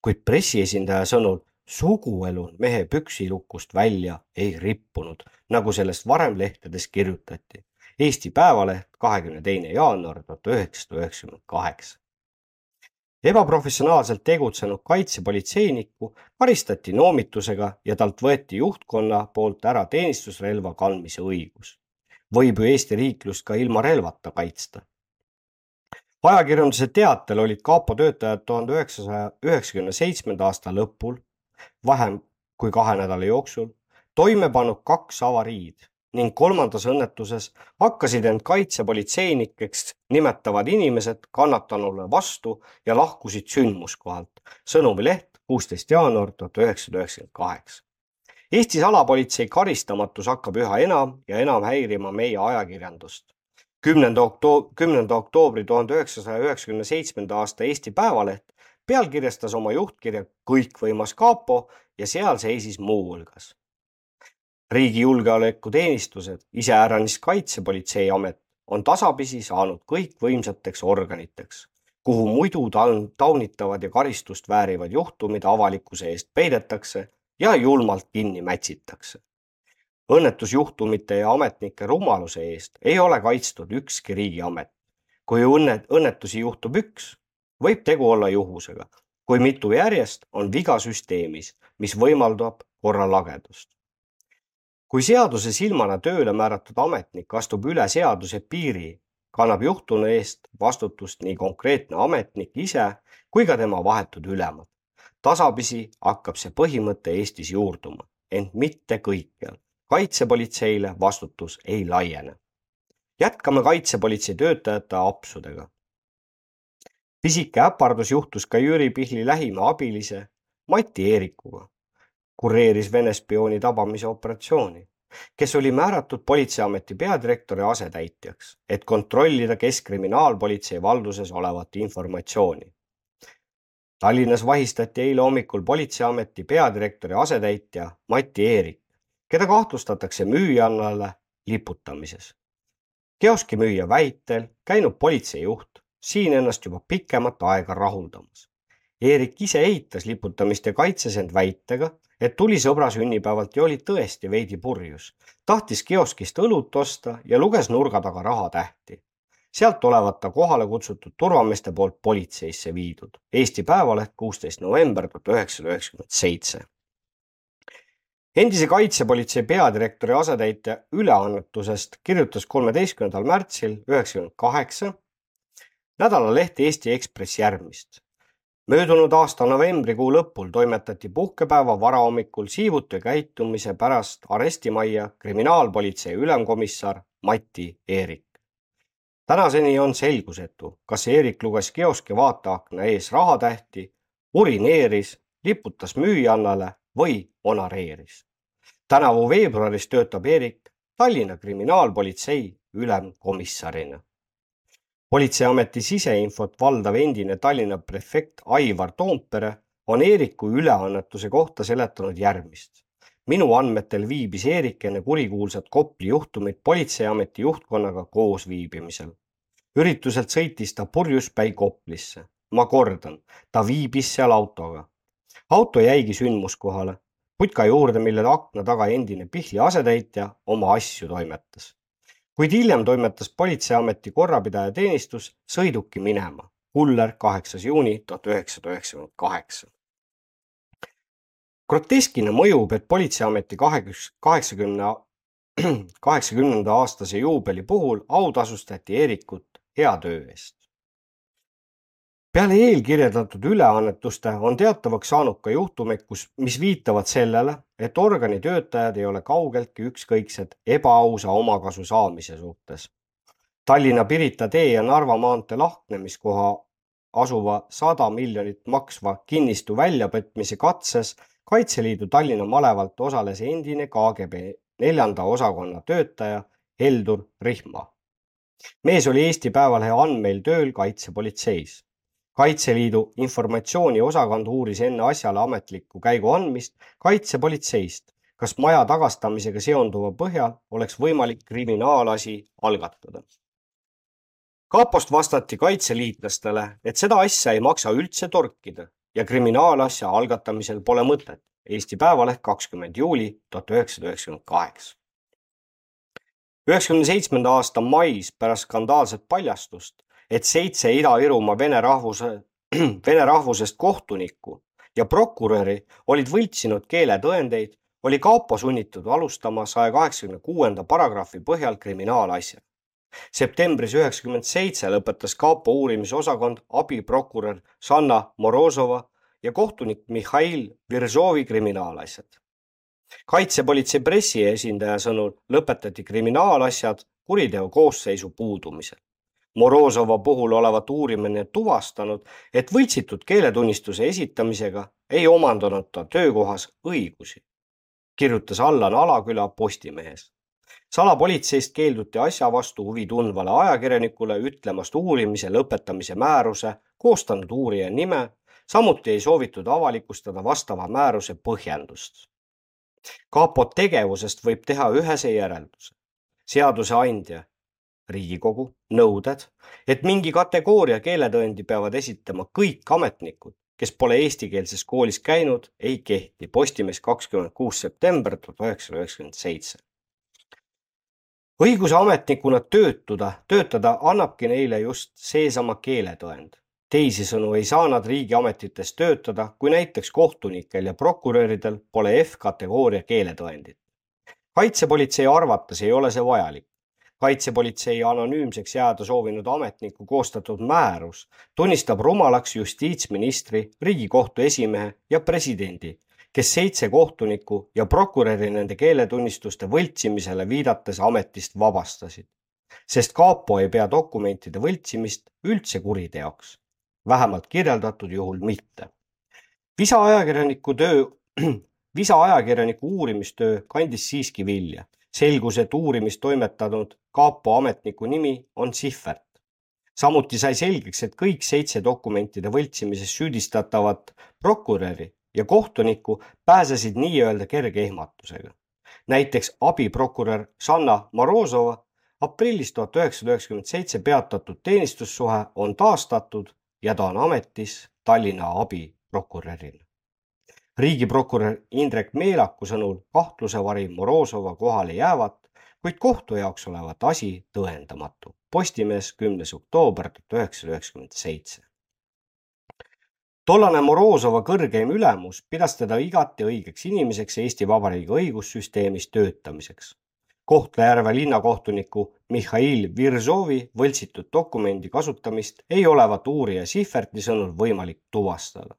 kuid pressiesindaja sõnul suguelund mehe püksilukust välja ei rippunud, nagu sellest varem lehtedes kirjutati. Eesti Päevaleht, kahekümne teine jaanuar tuhat üheksasada üheksakümmend kaheksa ebaprofessionaalselt tegutsenud kaitsepolitseinikku karistati noomitusega ja talt võeti juhtkonna poolt ära teenistusrelva kandmise õigus. võib ju Eesti riiklust ka ilma relvata kaitsta. ajakirjanduse teatel olid kapo töötajad tuhande üheksasaja üheksakümne seitsmenda aasta lõpul, vähem kui kahe nädala jooksul, toime pannud kaks avariid ning kolmandas õnnetuses hakkasid end kaitsepolitseinikeks nimetavad inimesed kannatanule vastu ja lahkusid sündmuskohalt. sõnumileht, kuusteist jaanuar tuhat üheksasada üheksakümmend kaheksa. Eesti salapolitsei karistamatus hakkab üha enam ja enam häirima meie ajakirjandust. kümnenda oktoob-, kümnenda oktoobri tuhande üheksasaja üheksakümne seitsmenda aasta Eesti Päevaleht pealkirjastas oma juhtkirja Kõikvõimas kapo ja seal seisis muuhulgas riigi julgeolekuteenistused, iseäranis Kaitsepolitseiamet, on tasapisi saanud kõikvõimsateks organiteks, kuhu muidu taunitavad ja karistust väärivad juhtumid avalikkuse eest peidetakse ja julmalt kinni mätsitakse. õnnetusjuhtumite ja ametnike rumaluse eest ei ole kaitstud ükski riigiamet. kui õnne, õnnetusi juhtub üks, võib tegu olla juhusega. kui mitu järjest, on viga süsteemis, mis võimaldab korralagedust kui seaduse silmana tööle määratud ametnik astub üle seaduse piiri, kannab juhtunu eest vastutust nii konkreetne ametnik ise kui ka tema vahetud ülemad. tasapisi hakkab see põhimõte Eestis juurduma, ent mitte kõikjal. kaitsepolitseile vastutus ei laiene. jätkame kaitsepolitsei töötajate apsudega. Pisike äpardus juhtus ka Jüri Pihli lähima abilise Mati Eerikuga kureeris Vene spiooni tabamise operatsiooni, kes oli määratud politseiameti peadirektori asetäitjaks, et kontrollida Keskkriminaalpolitsei valduses olevat informatsiooni. Tallinnas vahistati eile hommikul politseiameti peadirektori asetäitja Mati Eerik, keda kahtlustatakse müüjannale liputamises. kioskimüüja väitel käinud politseijuht siin ennast juba pikemat aega rahuldamas Eerik ise eitas liputamist ja kaitses end väitega, et tuli sõbra sünnipäevalt ja oli tõesti veidi purjus. tahtis kioskist õlut osta ja luges nurga taga rahatähti. sealt olevat ta kohale kutsutud turvameeste poolt politseisse viidud. Eesti Päevaleht, kuusteist november tuhat üheksasada üheksakümmend seitse. endise kaitsepolitsei peadirektori asetäitja üleannetusest kirjutas kolmeteistkümnendal märtsil üheksakümmend kaheksa nädalaleht Eesti Ekspress järgmist möödunud aasta novembrikuu lõpul toimetati puhkepäeva varahommikul siivutu käitumise pärast arestimajja kriminaalpolitsei ülemkomissar Mati Eerik. tänaseni on selgusetu, kas Eerik luges kioski vaateakna ees rahatähti, urineeris, liputas müüjannale või onareeris. tänavu veebruaris töötab Eerik Tallinna kriminaalpolitsei ülemkomissarina. Politseiameti siseinfot valdav endine Tallinna prefekt Aivar Toompere on Eeriku üleannetuse kohta seletanud järgmist. minu andmetel viibis Eerik enne kurikuulsat Kopli juhtumit politseiameti juhtkonnaga koos viibimisel. ürituselt sõitis ta purjuspäi Koplisse. ma kordan, ta viibis seal autoga. auto jäigi sündmuskohale putka juurde, mille akna taga endine Pihli asetäitja oma asju toimetas. Kuid hiljem toimetas Politseiameti korrapidaja teenistus sõiduki minema. Kuller, kaheksas juuni tuhat üheksasada üheksakümmend kaheksa. groteskina mõjub, et Politseiameti kaheksakümne, kaheksakümnenda aastase juubeli puhul autasustati Eerikut hea töö eest peale eelkirjeldatud üleannetuste on teatavaks saanud ka juhtumeid, kus, mis viitavad sellele, et organi töötajad ei ole kaugeltki ükskõiksed ebaausa omakasu saamise suhtes. Tallinna Pirita tee ja Narva maantee lahknemiskoha asuva sada miljonit maksva kinnistu väljapetmise katses Kaitseliidu Tallinna malevalt osales endine KGB neljanda osakonna töötaja Heldur Rihma. mees oli Eesti Päevalehe andmeil tööl kaitsepolitseis kaitseliidu informatsiooniosakond uuris enne asjale ametlikku käigu andmist kaitsepolitseist, kas maja tagastamisega seonduva põhjal oleks võimalik kriminaalasi algatada. kapost vastati kaitseliitlastele, et seda asja ei maksa üldse torkida ja kriminaalasja algatamisel pole mõtet. Eesti Päevaleht, kakskümmend juuli tuhat üheksasada üheksakümmend kaheksa. üheksakümne seitsmenda aasta mais pärast skandaalset paljastust et seitse Ida-Virumaa vene rahvuse, vene rahvusest kohtunikku ja prokuröri olid võltsinud keeletõendeid, oli kapo sunnitud alustama saja kaheksakümne kuuenda paragrahvi põhjal kriminaalasja. septembris üheksakümmend seitse lõpetas kapo uurimisosakond abiprokurör Sanna Morozova ja kohtunik Mihhail Virzovi kriminaalasjad. kaitsepolitsei pressiesindaja sõnul lõpetati kriminaalasjad kuriteo koosseisu puudumisel. Morozova puhul olevat uurimine tuvastanud, et võltsitud keeletunnistuse esitamisega ei omandanud ta töökohas õigusi, kirjutas Allan Alaküla Postimehes. salapolitseist keelduti asja vastu huvi tundvale ajakirjanikule ütlemast uurimise lõpetamise määruse koostanud uurija nime, samuti ei soovitud avalikustada vastava määruse põhjendust. kapo tegevusest võib teha ühese järelduse. seaduseandja Riigikogu nõuded, et mingi kategooria keeletõendi peavad esitama kõik ametnikud, kes pole eestikeelses koolis käinud, ei kehti. Postimees kakskümmend kuus september tuhat üheksasada üheksakümmend seitse. õiguse ametnikuna töötuda, töötada annabki neile just seesama keeletõend. teisisõnu ei saa nad riigiametites töötada, kui näiteks kohtunikel ja prokuröridel pole F-kategooria keeletõendit. kaitsepolitsei arvates ei ole see vajalik kaitsepolitsei anonüümseks jääda soovinud ametniku koostatud määrus tunnistab rumalaks justiitsministri, Riigikohtu esimehe ja presidendi, kes seitse kohtunikku ja prokuröri nende keeletunnistuste võltsimisele viidates ametist vabastasid. sest kapo ei pea dokumentide võltsimist üldse kuriteoks, vähemalt kirjeldatud juhul mitte. visa ajakirjaniku töö, visa ajakirjaniku uurimistöö kandis siiski vilja selgus, et uurimist toimetanud kapo ametniku nimi on Sihvert. samuti sai selgeks, et kõik seitse dokumentide võltsimises süüdistatavat prokuröri ja kohtunikku pääsesid nii-öelda kerge ehmatusega. näiteks abiprokurör Sanna Morozova aprillis tuhat üheksasada üheksakümmend seitse peatatud teenistussuhe on taastatud ja ta on ametis Tallinna abiprokurörina riigiprokurör Indrek Meelaku sõnul kahtlusevari Morozova kohale jäävat, kuid kohtu jaoks olevat asi tõendamatu. Postimees, kümnes oktoober tuhat üheksasada üheksakümmend seitse. tollane Morozova kõrgeim ülemus pidas teda igati õigeks inimeseks Eesti Vabariigi õigussüsteemis töötamiseks. Kohtla-Järve linnakohtuniku Mihhail Virzovi võltsitud dokumendi kasutamist ei olevat uurija Sihverti sõnul võimalik tuvastada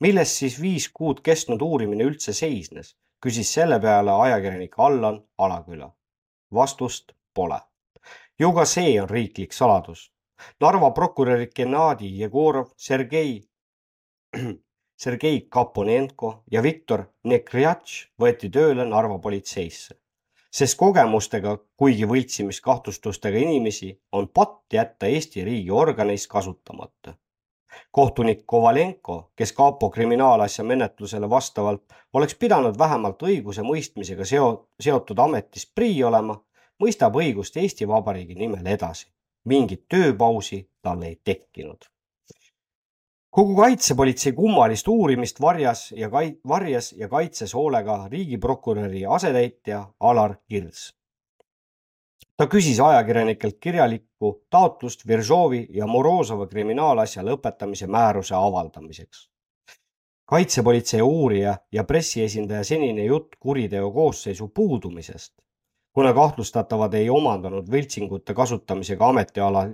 milles siis viis kuud kestnud uurimine üldse seisnes, küsis selle peale ajakirjanik Allan Alaküla. vastust pole. ju ka see on riiklik saladus. Narva prokurörid Gennadi Jegorov, Sergei, Sergei Kaponenko ja Viktor Nekrjatš võeti tööle Narva politseisse. sest kogemustega, kuigi võltsimiskahtlustustega inimesi on patt jätta Eesti riigi organis kasutamata. Kohtunik Kovalenko, kes kapo kriminaalasja menetlusele vastavalt oleks pidanud vähemalt õigusemõistmisega seo-, seotud ametis prii olema, mõistab õigust Eesti Vabariigi nimel edasi. mingit tööpausi tal ei tekkinud kogu kaitsepolitsei kummalist uurimist varjas ja kai-, varjas ja kaitses hoolega riigiprokuröri asetäitja Alar Kirs. Ta küsis ajakirjanikelt kirjalikku taotlust Viržovi ja Morozova kriminaalasja lõpetamise määruse avaldamiseks. kaitsepolitsei uurija ja pressiesindaja senine jutt kuriteo koosseisu puudumisest, kuna kahtlustatavad ei omandanud võltsingute kasutamisega ametiala,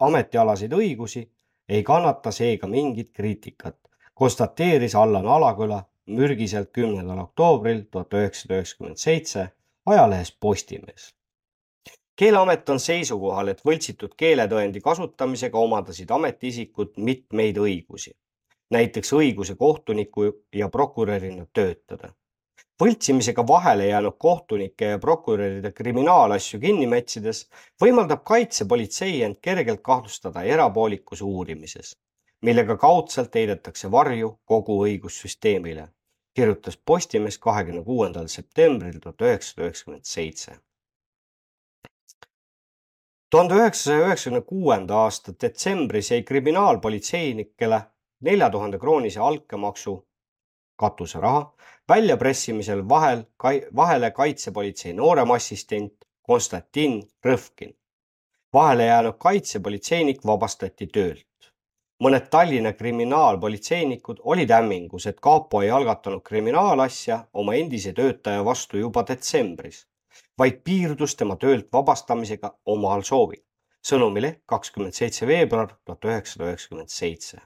ametialaseid õigusi ei kannata seega mingit kriitikat, konstateeris Allan Alaküla mürgiselt kümnendal oktoobril tuhat üheksasada üheksakümmend seitse ajalehes Postimees. Keeleamet on seisukohal, et võltsitud keeletõendi kasutamisega omandasid ametiisikud mitmeid õigusi, näiteks õiguse kohtuniku ja prokurörina töötada võltsimisega vahele jäänud kohtunike ja prokuröride kriminaalasju kinni mätsides võimaldab kaitsepolitsei end kergelt kahtlustada erapoolikkuse uurimises, millega kaudselt heidetakse varju kogu õigussüsteemile, kirjutas Postimees kahekümne kuuendal septembril tuhat üheksasada üheksakümmend seitse. Tuhande üheksasaja üheksakümne kuuenda aasta detsembris jäi kriminaalpolitseinikele nelja tuhande kroonise altkäemaksu katuseraha väljapressimisel vahel, vahele kaitsepolitsei noorem assistent Konstantin Rõvkin. vahele jäänud kaitsepolitseinik vabastati töölt. mõned Tallinna kriminaalpolitseinikud olid hämmingus, et kapo ei algatanud kriminaalasja oma endise töötaja vastu juba detsembris, vaid piirdus tema töölt vabastamisega omal soovil. sõnumileht kakskümmend seitse veebruar tuhat üheksasada üheksakümmend seitse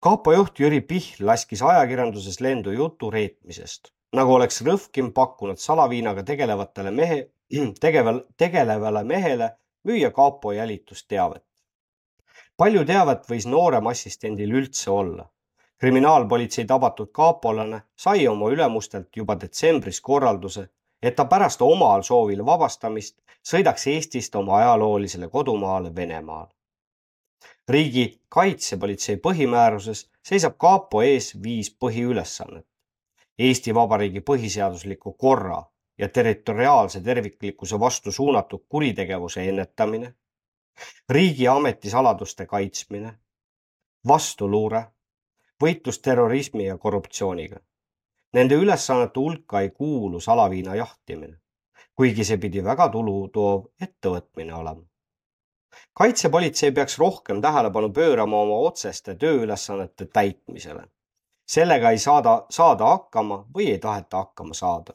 kapo juht Jüri Pihl laskis ajakirjanduses lendu jutu reetmisest, nagu oleks Rõvkin pakkunud salaviinaga tegelevatele mehe, tegeval, tegelevale mehele müüa kapo jälitusteavet. palju teavet võis noorem assistendil üldse olla? kriminaalpolitsei tabatud kapolane sai oma ülemustelt juba detsembris korralduse, et ta pärast omal soovil vabastamist sõidaks Eestist oma ajaloolisele kodumaale Venemaale riigi kaitsepolitsei põhimääruses seisab kapo ees viis põhiülesannet. Eesti Vabariigi põhiseadusliku korra ja territoriaalse terviklikkuse vastu suunatud kuritegevuse ennetamine, riigi ametisaladuste kaitsmine, vastuluure, võitlus terrorismi ja korruptsiooniga. Nende ülesannete hulka ei kuulu salaviina jahtimine, kuigi see pidi väga tulu toov ettevõtmine olema kaitsepolitsei peaks rohkem tähelepanu pöörama oma otseste tööülesannete täitmisele. sellega ei saada, saada hakkama või ei taheta hakkama saada.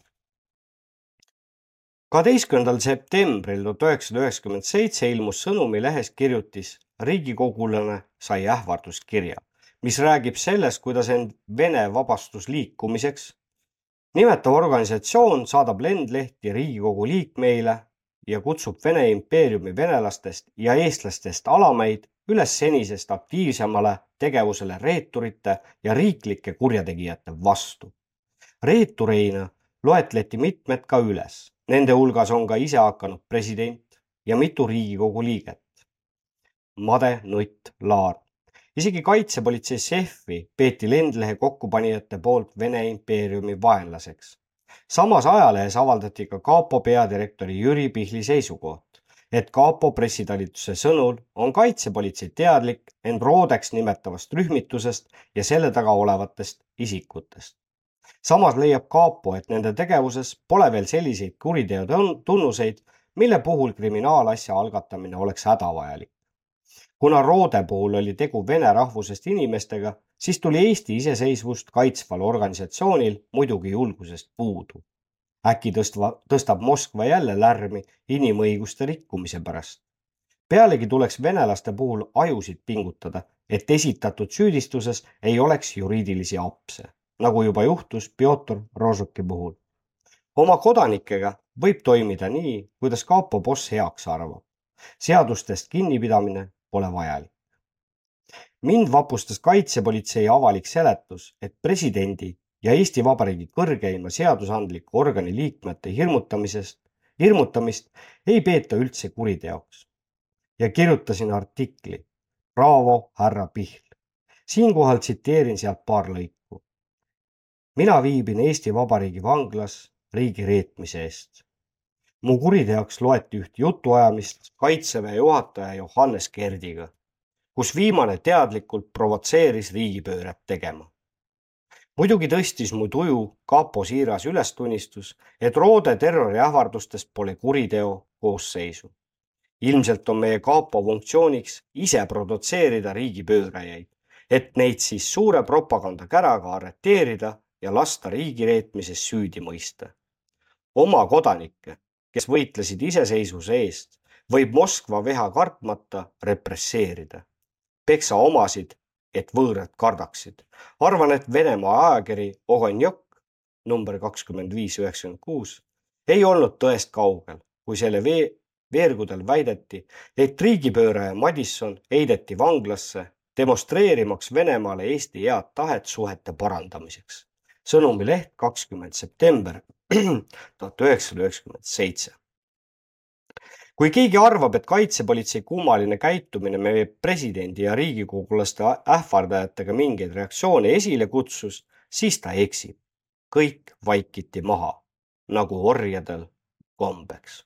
kaheteistkümnendal septembril tuhat üheksasada üheksakümmend seitse ilmus Sõnumi lehes kirjutis Riigikogulane sai ähvarduskirja, mis räägib sellest, kuidas end Vene vabastusliikumiseks nimetav organisatsioon saadab lendlehti Riigikogu liikmeile ja kutsub Vene impeeriumi venelastest ja eestlastest alamaid üles senisest aktiivsemale tegevusele reeturite ja riiklike kurjategijate vastu. reetureina loetleti mitmed ka üles, nende hulgas on ka ise hakanud president ja mitu Riigikogu liiget. Made Nutt Laar. Isegi kaitsepolitsei šefi peeti lendlehe kokkupanijate poolt Vene impeeriumi vaenlaseks samas ajalehes avaldati ka kapo peadirektori Jüri Pihli seisukoht, et kapo pressitalituse sõnul on kaitsepolitsei teadlik end roodeks nimetavast rühmitusest ja selle taga olevatest isikutest. samas leiab kapo, et nende tegevuses pole veel selliseid kuriteo tunnuseid, mille puhul kriminaalasja algatamine oleks hädavajalik kuna Roode puhul oli tegu vene rahvusest inimestega, siis tuli Eesti iseseisvust kaitsval organisatsioonil muidugi julgusest puudu. äkki tõstva, tõstab Moskva jälle lärmi inimõiguste rikkumise pärast. pealegi tuleks venelaste puhul ajusid pingutada, et esitatud süüdistuses ei oleks juriidilisi apse, nagu juba juhtus Pjotor Rožuki puhul. oma kodanikega võib toimida nii, kuidas kapo boss heaks arvab. seadustest kinnipidamine pole vajalik. mind vapustas kaitsepolitsei avalik seletus, et presidendi ja Eesti Vabariigi kõrgeima seadusandliku organi liikmete hirmutamisest, hirmutamist ei peeta üldse kuriteoks. ja kirjutasin artikli Bravo, härra Pihl. siinkohal tsiteerin sealt paar lõiku. mina viibin Eesti Vabariigi vanglas riigireetmise eest. Mu kuriteoks loeti üht jutuajamist Kaitseväe juhataja Johannes Kerdiga, kus viimane teadlikult provotseeris riigipööret tegema muidugi tõstis mu tuju kapo siiras ülestunnistus, et Roode terroriähvardustest pole kuriteo koosseisu. ilmselt on meie kapo funktsiooniks ise produtseerida riigipöörajaid, et neid siis suure propagandakäraga arreteerida ja lasta riigireetmises süüdi mõista. oma kodanikke, kes võitlesid iseseisvuse eest, võib Moskva viha kartmata represseerida. peksa omasid et võõrad kardaksid. arvan, et Venemaa ajakiri Ogonjok number kakskümmend viis üheksakümmend kuus ei olnud tõest kaugel, kui selle vee, veergudel väideti, et riigipööraja Madisson heideti vanglasse demonstreerimaks Venemaale Eesti head tahet suhete parandamiseks. Sõnumileht kakskümmend september tuhat üheksasada üheksakümmend seitse kui keegi arvab, et kaitsepolitsei kummaline käitumine meie presidendi ja riigikogulaste ähvardajatega mingeid reaktsioone esile kutsus, siis ta eksib. kõik vaikiti maha nagu orjadel kombeks.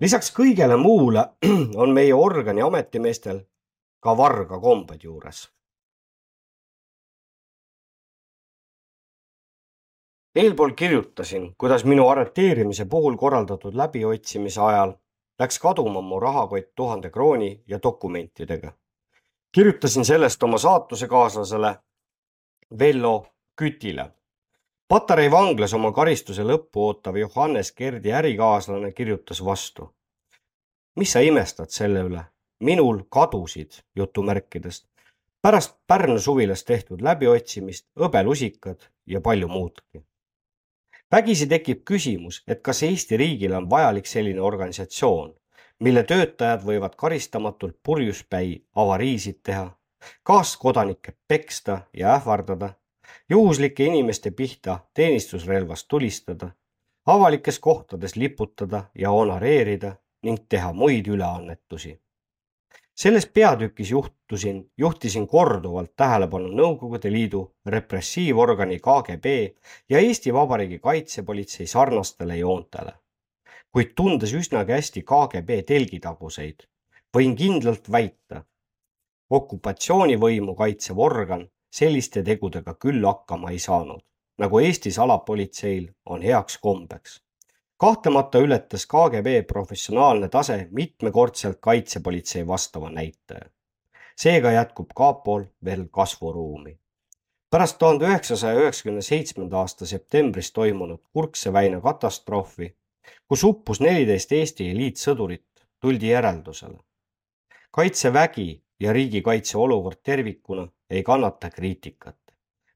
lisaks kõigele muule on meie organi ametimeestel ka varga kombed juures. Eelpool kirjutasin, kuidas minu arreteerimise puhul korraldatud läbiotsimise ajal läks kaduma mu rahakott tuhande krooni ja dokumentidega. kirjutasin sellest oma saatusekaaslasele Vello Kütile. Patarei vanglas oma karistuse lõppu ootav Johannes Kerdi ärikaaslane kirjutas vastu. mis sa imestad selle üle? minul kadusid jutumärkidest pärast Pärnu suvilas tehtud läbiotsimist hõbelusikad ja palju muudki vägisi tekib küsimus, et kas Eesti riigile on vajalik selline organisatsioon, mille töötajad võivad karistamatult purjuspäi avariisid teha, kaaskodanikke peksta ja ähvardada, juhuslike inimeste pihta teenistusrelvast tulistada, avalikes kohtades liputada ja honoreerida ning teha muid üleannetusi selles peatükis juhtusin, juhtisin korduvalt tähelepanu Nõukogude Liidu repressiivorgani KGB ja Eesti Vabariigi kaitsepolitsei sarnastele joontele. kuid tundes üsnagi hästi KGB telgitaguseid, võin kindlalt väita, okupatsioonivõimu kaitsev organ selliste tegudega küll hakkama ei saanud, nagu Eesti salapolitseil on heaks kombeks kahtlemata ületas KGB professionaalne tase mitmekordselt kaitsepolitsei vastava näitaja. seega jätkub kapol veel kasvuruumi. pärast tuhande üheksasaja üheksakümne seitsmenda aasta septembris toimunud Kurkse väina katastroofi, kus uppus neliteist Eesti eliitsõdurit, tuldi järeldusele. kaitsevägi ja riigikaitse olukord tervikuna ei kannata kriitikat.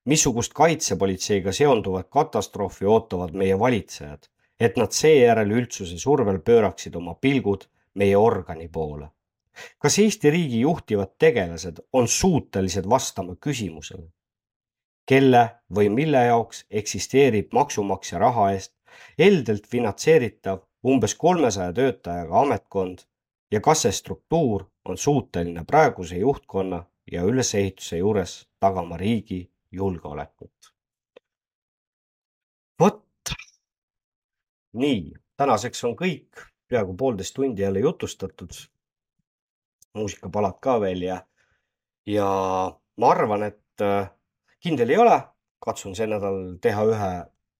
missugust kaitsepolitseiga seonduvat katastroofi ootavad meie valitsejad et nad seejärel üldsuse survel pööraksid oma pilgud meie organi poole. kas Eesti riigi juhtivad tegelased on suutelised vastama küsimusele, kelle või mille jaoks eksisteerib maksumaksja raha eest heldelt finantseeritav umbes kolmesaja töötajaga ametkond ja kas see struktuur on suuteline praeguse juhtkonna ja ülesehituse juures tagama riigi julgeolekut. vot nii, tänaseks on kõik, peaaegu poolteist tundi jälle jutustatud. muusikapalad ka veel ja, ja ma arvan, et äh, kindel ei ole, katsun see nädal teha ühe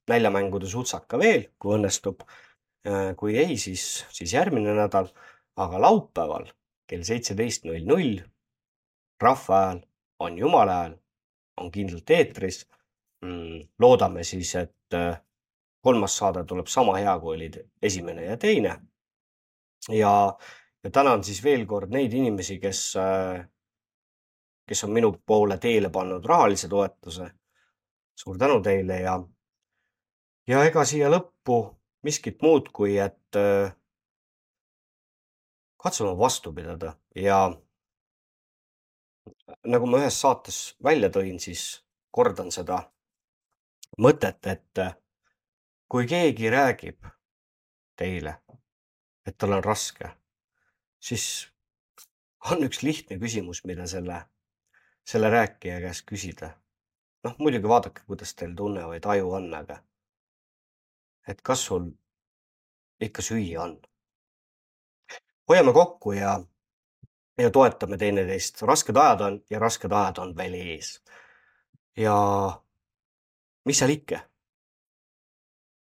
näljamängude sutsaka veel, kui õnnestub. Äh, kui ei, siis, siis järgmine nädal, aga laupäeval kell seitseteist null null rahva hääl on jumala hääl, on kindlalt eetris. Mm, loodame siis, et äh, kolmas saade tuleb sama hea, kui olid esimene ja teine. ja, ja tänan siis veel kord neid inimesi, kes, kes on minu poole teele pannud rahalise toetuse. suur tänu teile ja, ja ega siia lõppu miskit muud, kui et katsume vastu pidada ja nagu ma ühes saates välja tõin, siis kordan seda mõtet, et kui keegi räägib teile, et tal on raske, siis on üks lihtne küsimus, mida selle, selle rääkija käest küsida. noh, muidugi vaadake, kuidas teil tunne või taju on, aga et kas sul ikka süüa on? hoiame kokku ja, ja toetame teineteist. rasked ajad on ja rasked ajad on veel ees. ja mis seal ikka.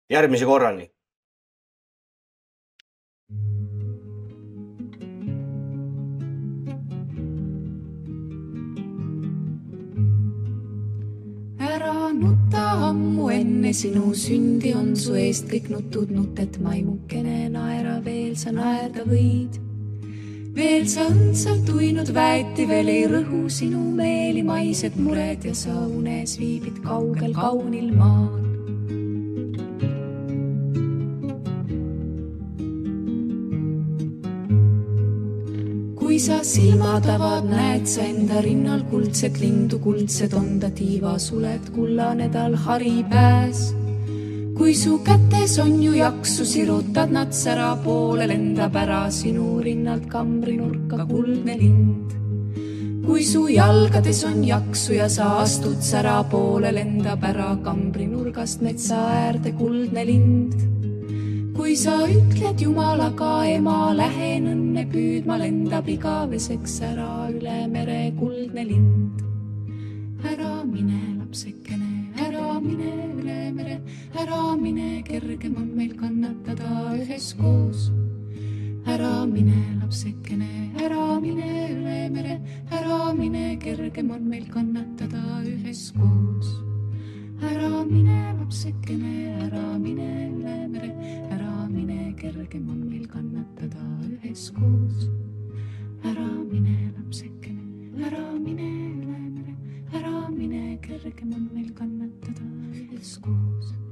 Järgmise korrani. ära nuta ammu enne sinu sündi on su eest kõik nutud nutet maimukene naera veel sa naerda võid veel sa õndsalt uinud väeti, veel ei rõhu sinu meeli maised mured ja sa unes viibid kaugel kaunil maal. Kui sa silmad avad, näed sa enda rinnal kuldset lindu, kuldsed on ta tiivasuled, kullane tal hari pääs kui su kätes on ju jaksu, sirutad nad sära poole, lendab ära sinu rinnalt kambrinurka kuldne lind. kui su jalgades on jaksu ja sa astud sära poole, lendab ära kambrinurgast metsa äärde kuldne lind. Kui sa ütled Jumalaga, ema, lähen õnne püüdma, lendab igaveseks ära üle mere kuldne lind. ära mine, lapsekene, ära mine üle mere ära mine, kergem on meil kannatada üheskoos. ära mine, lapsekene, ära mine üle mere, ära mine, kergem on meil kannatada üheskoos. ära mine, lapsekene, ära mine üle mere, ära mine, kergem on meil kannatada üheskoos. ära mine, lapsekene, ära mine üle mere, ära mine, kergem on meil kannatada üheskoos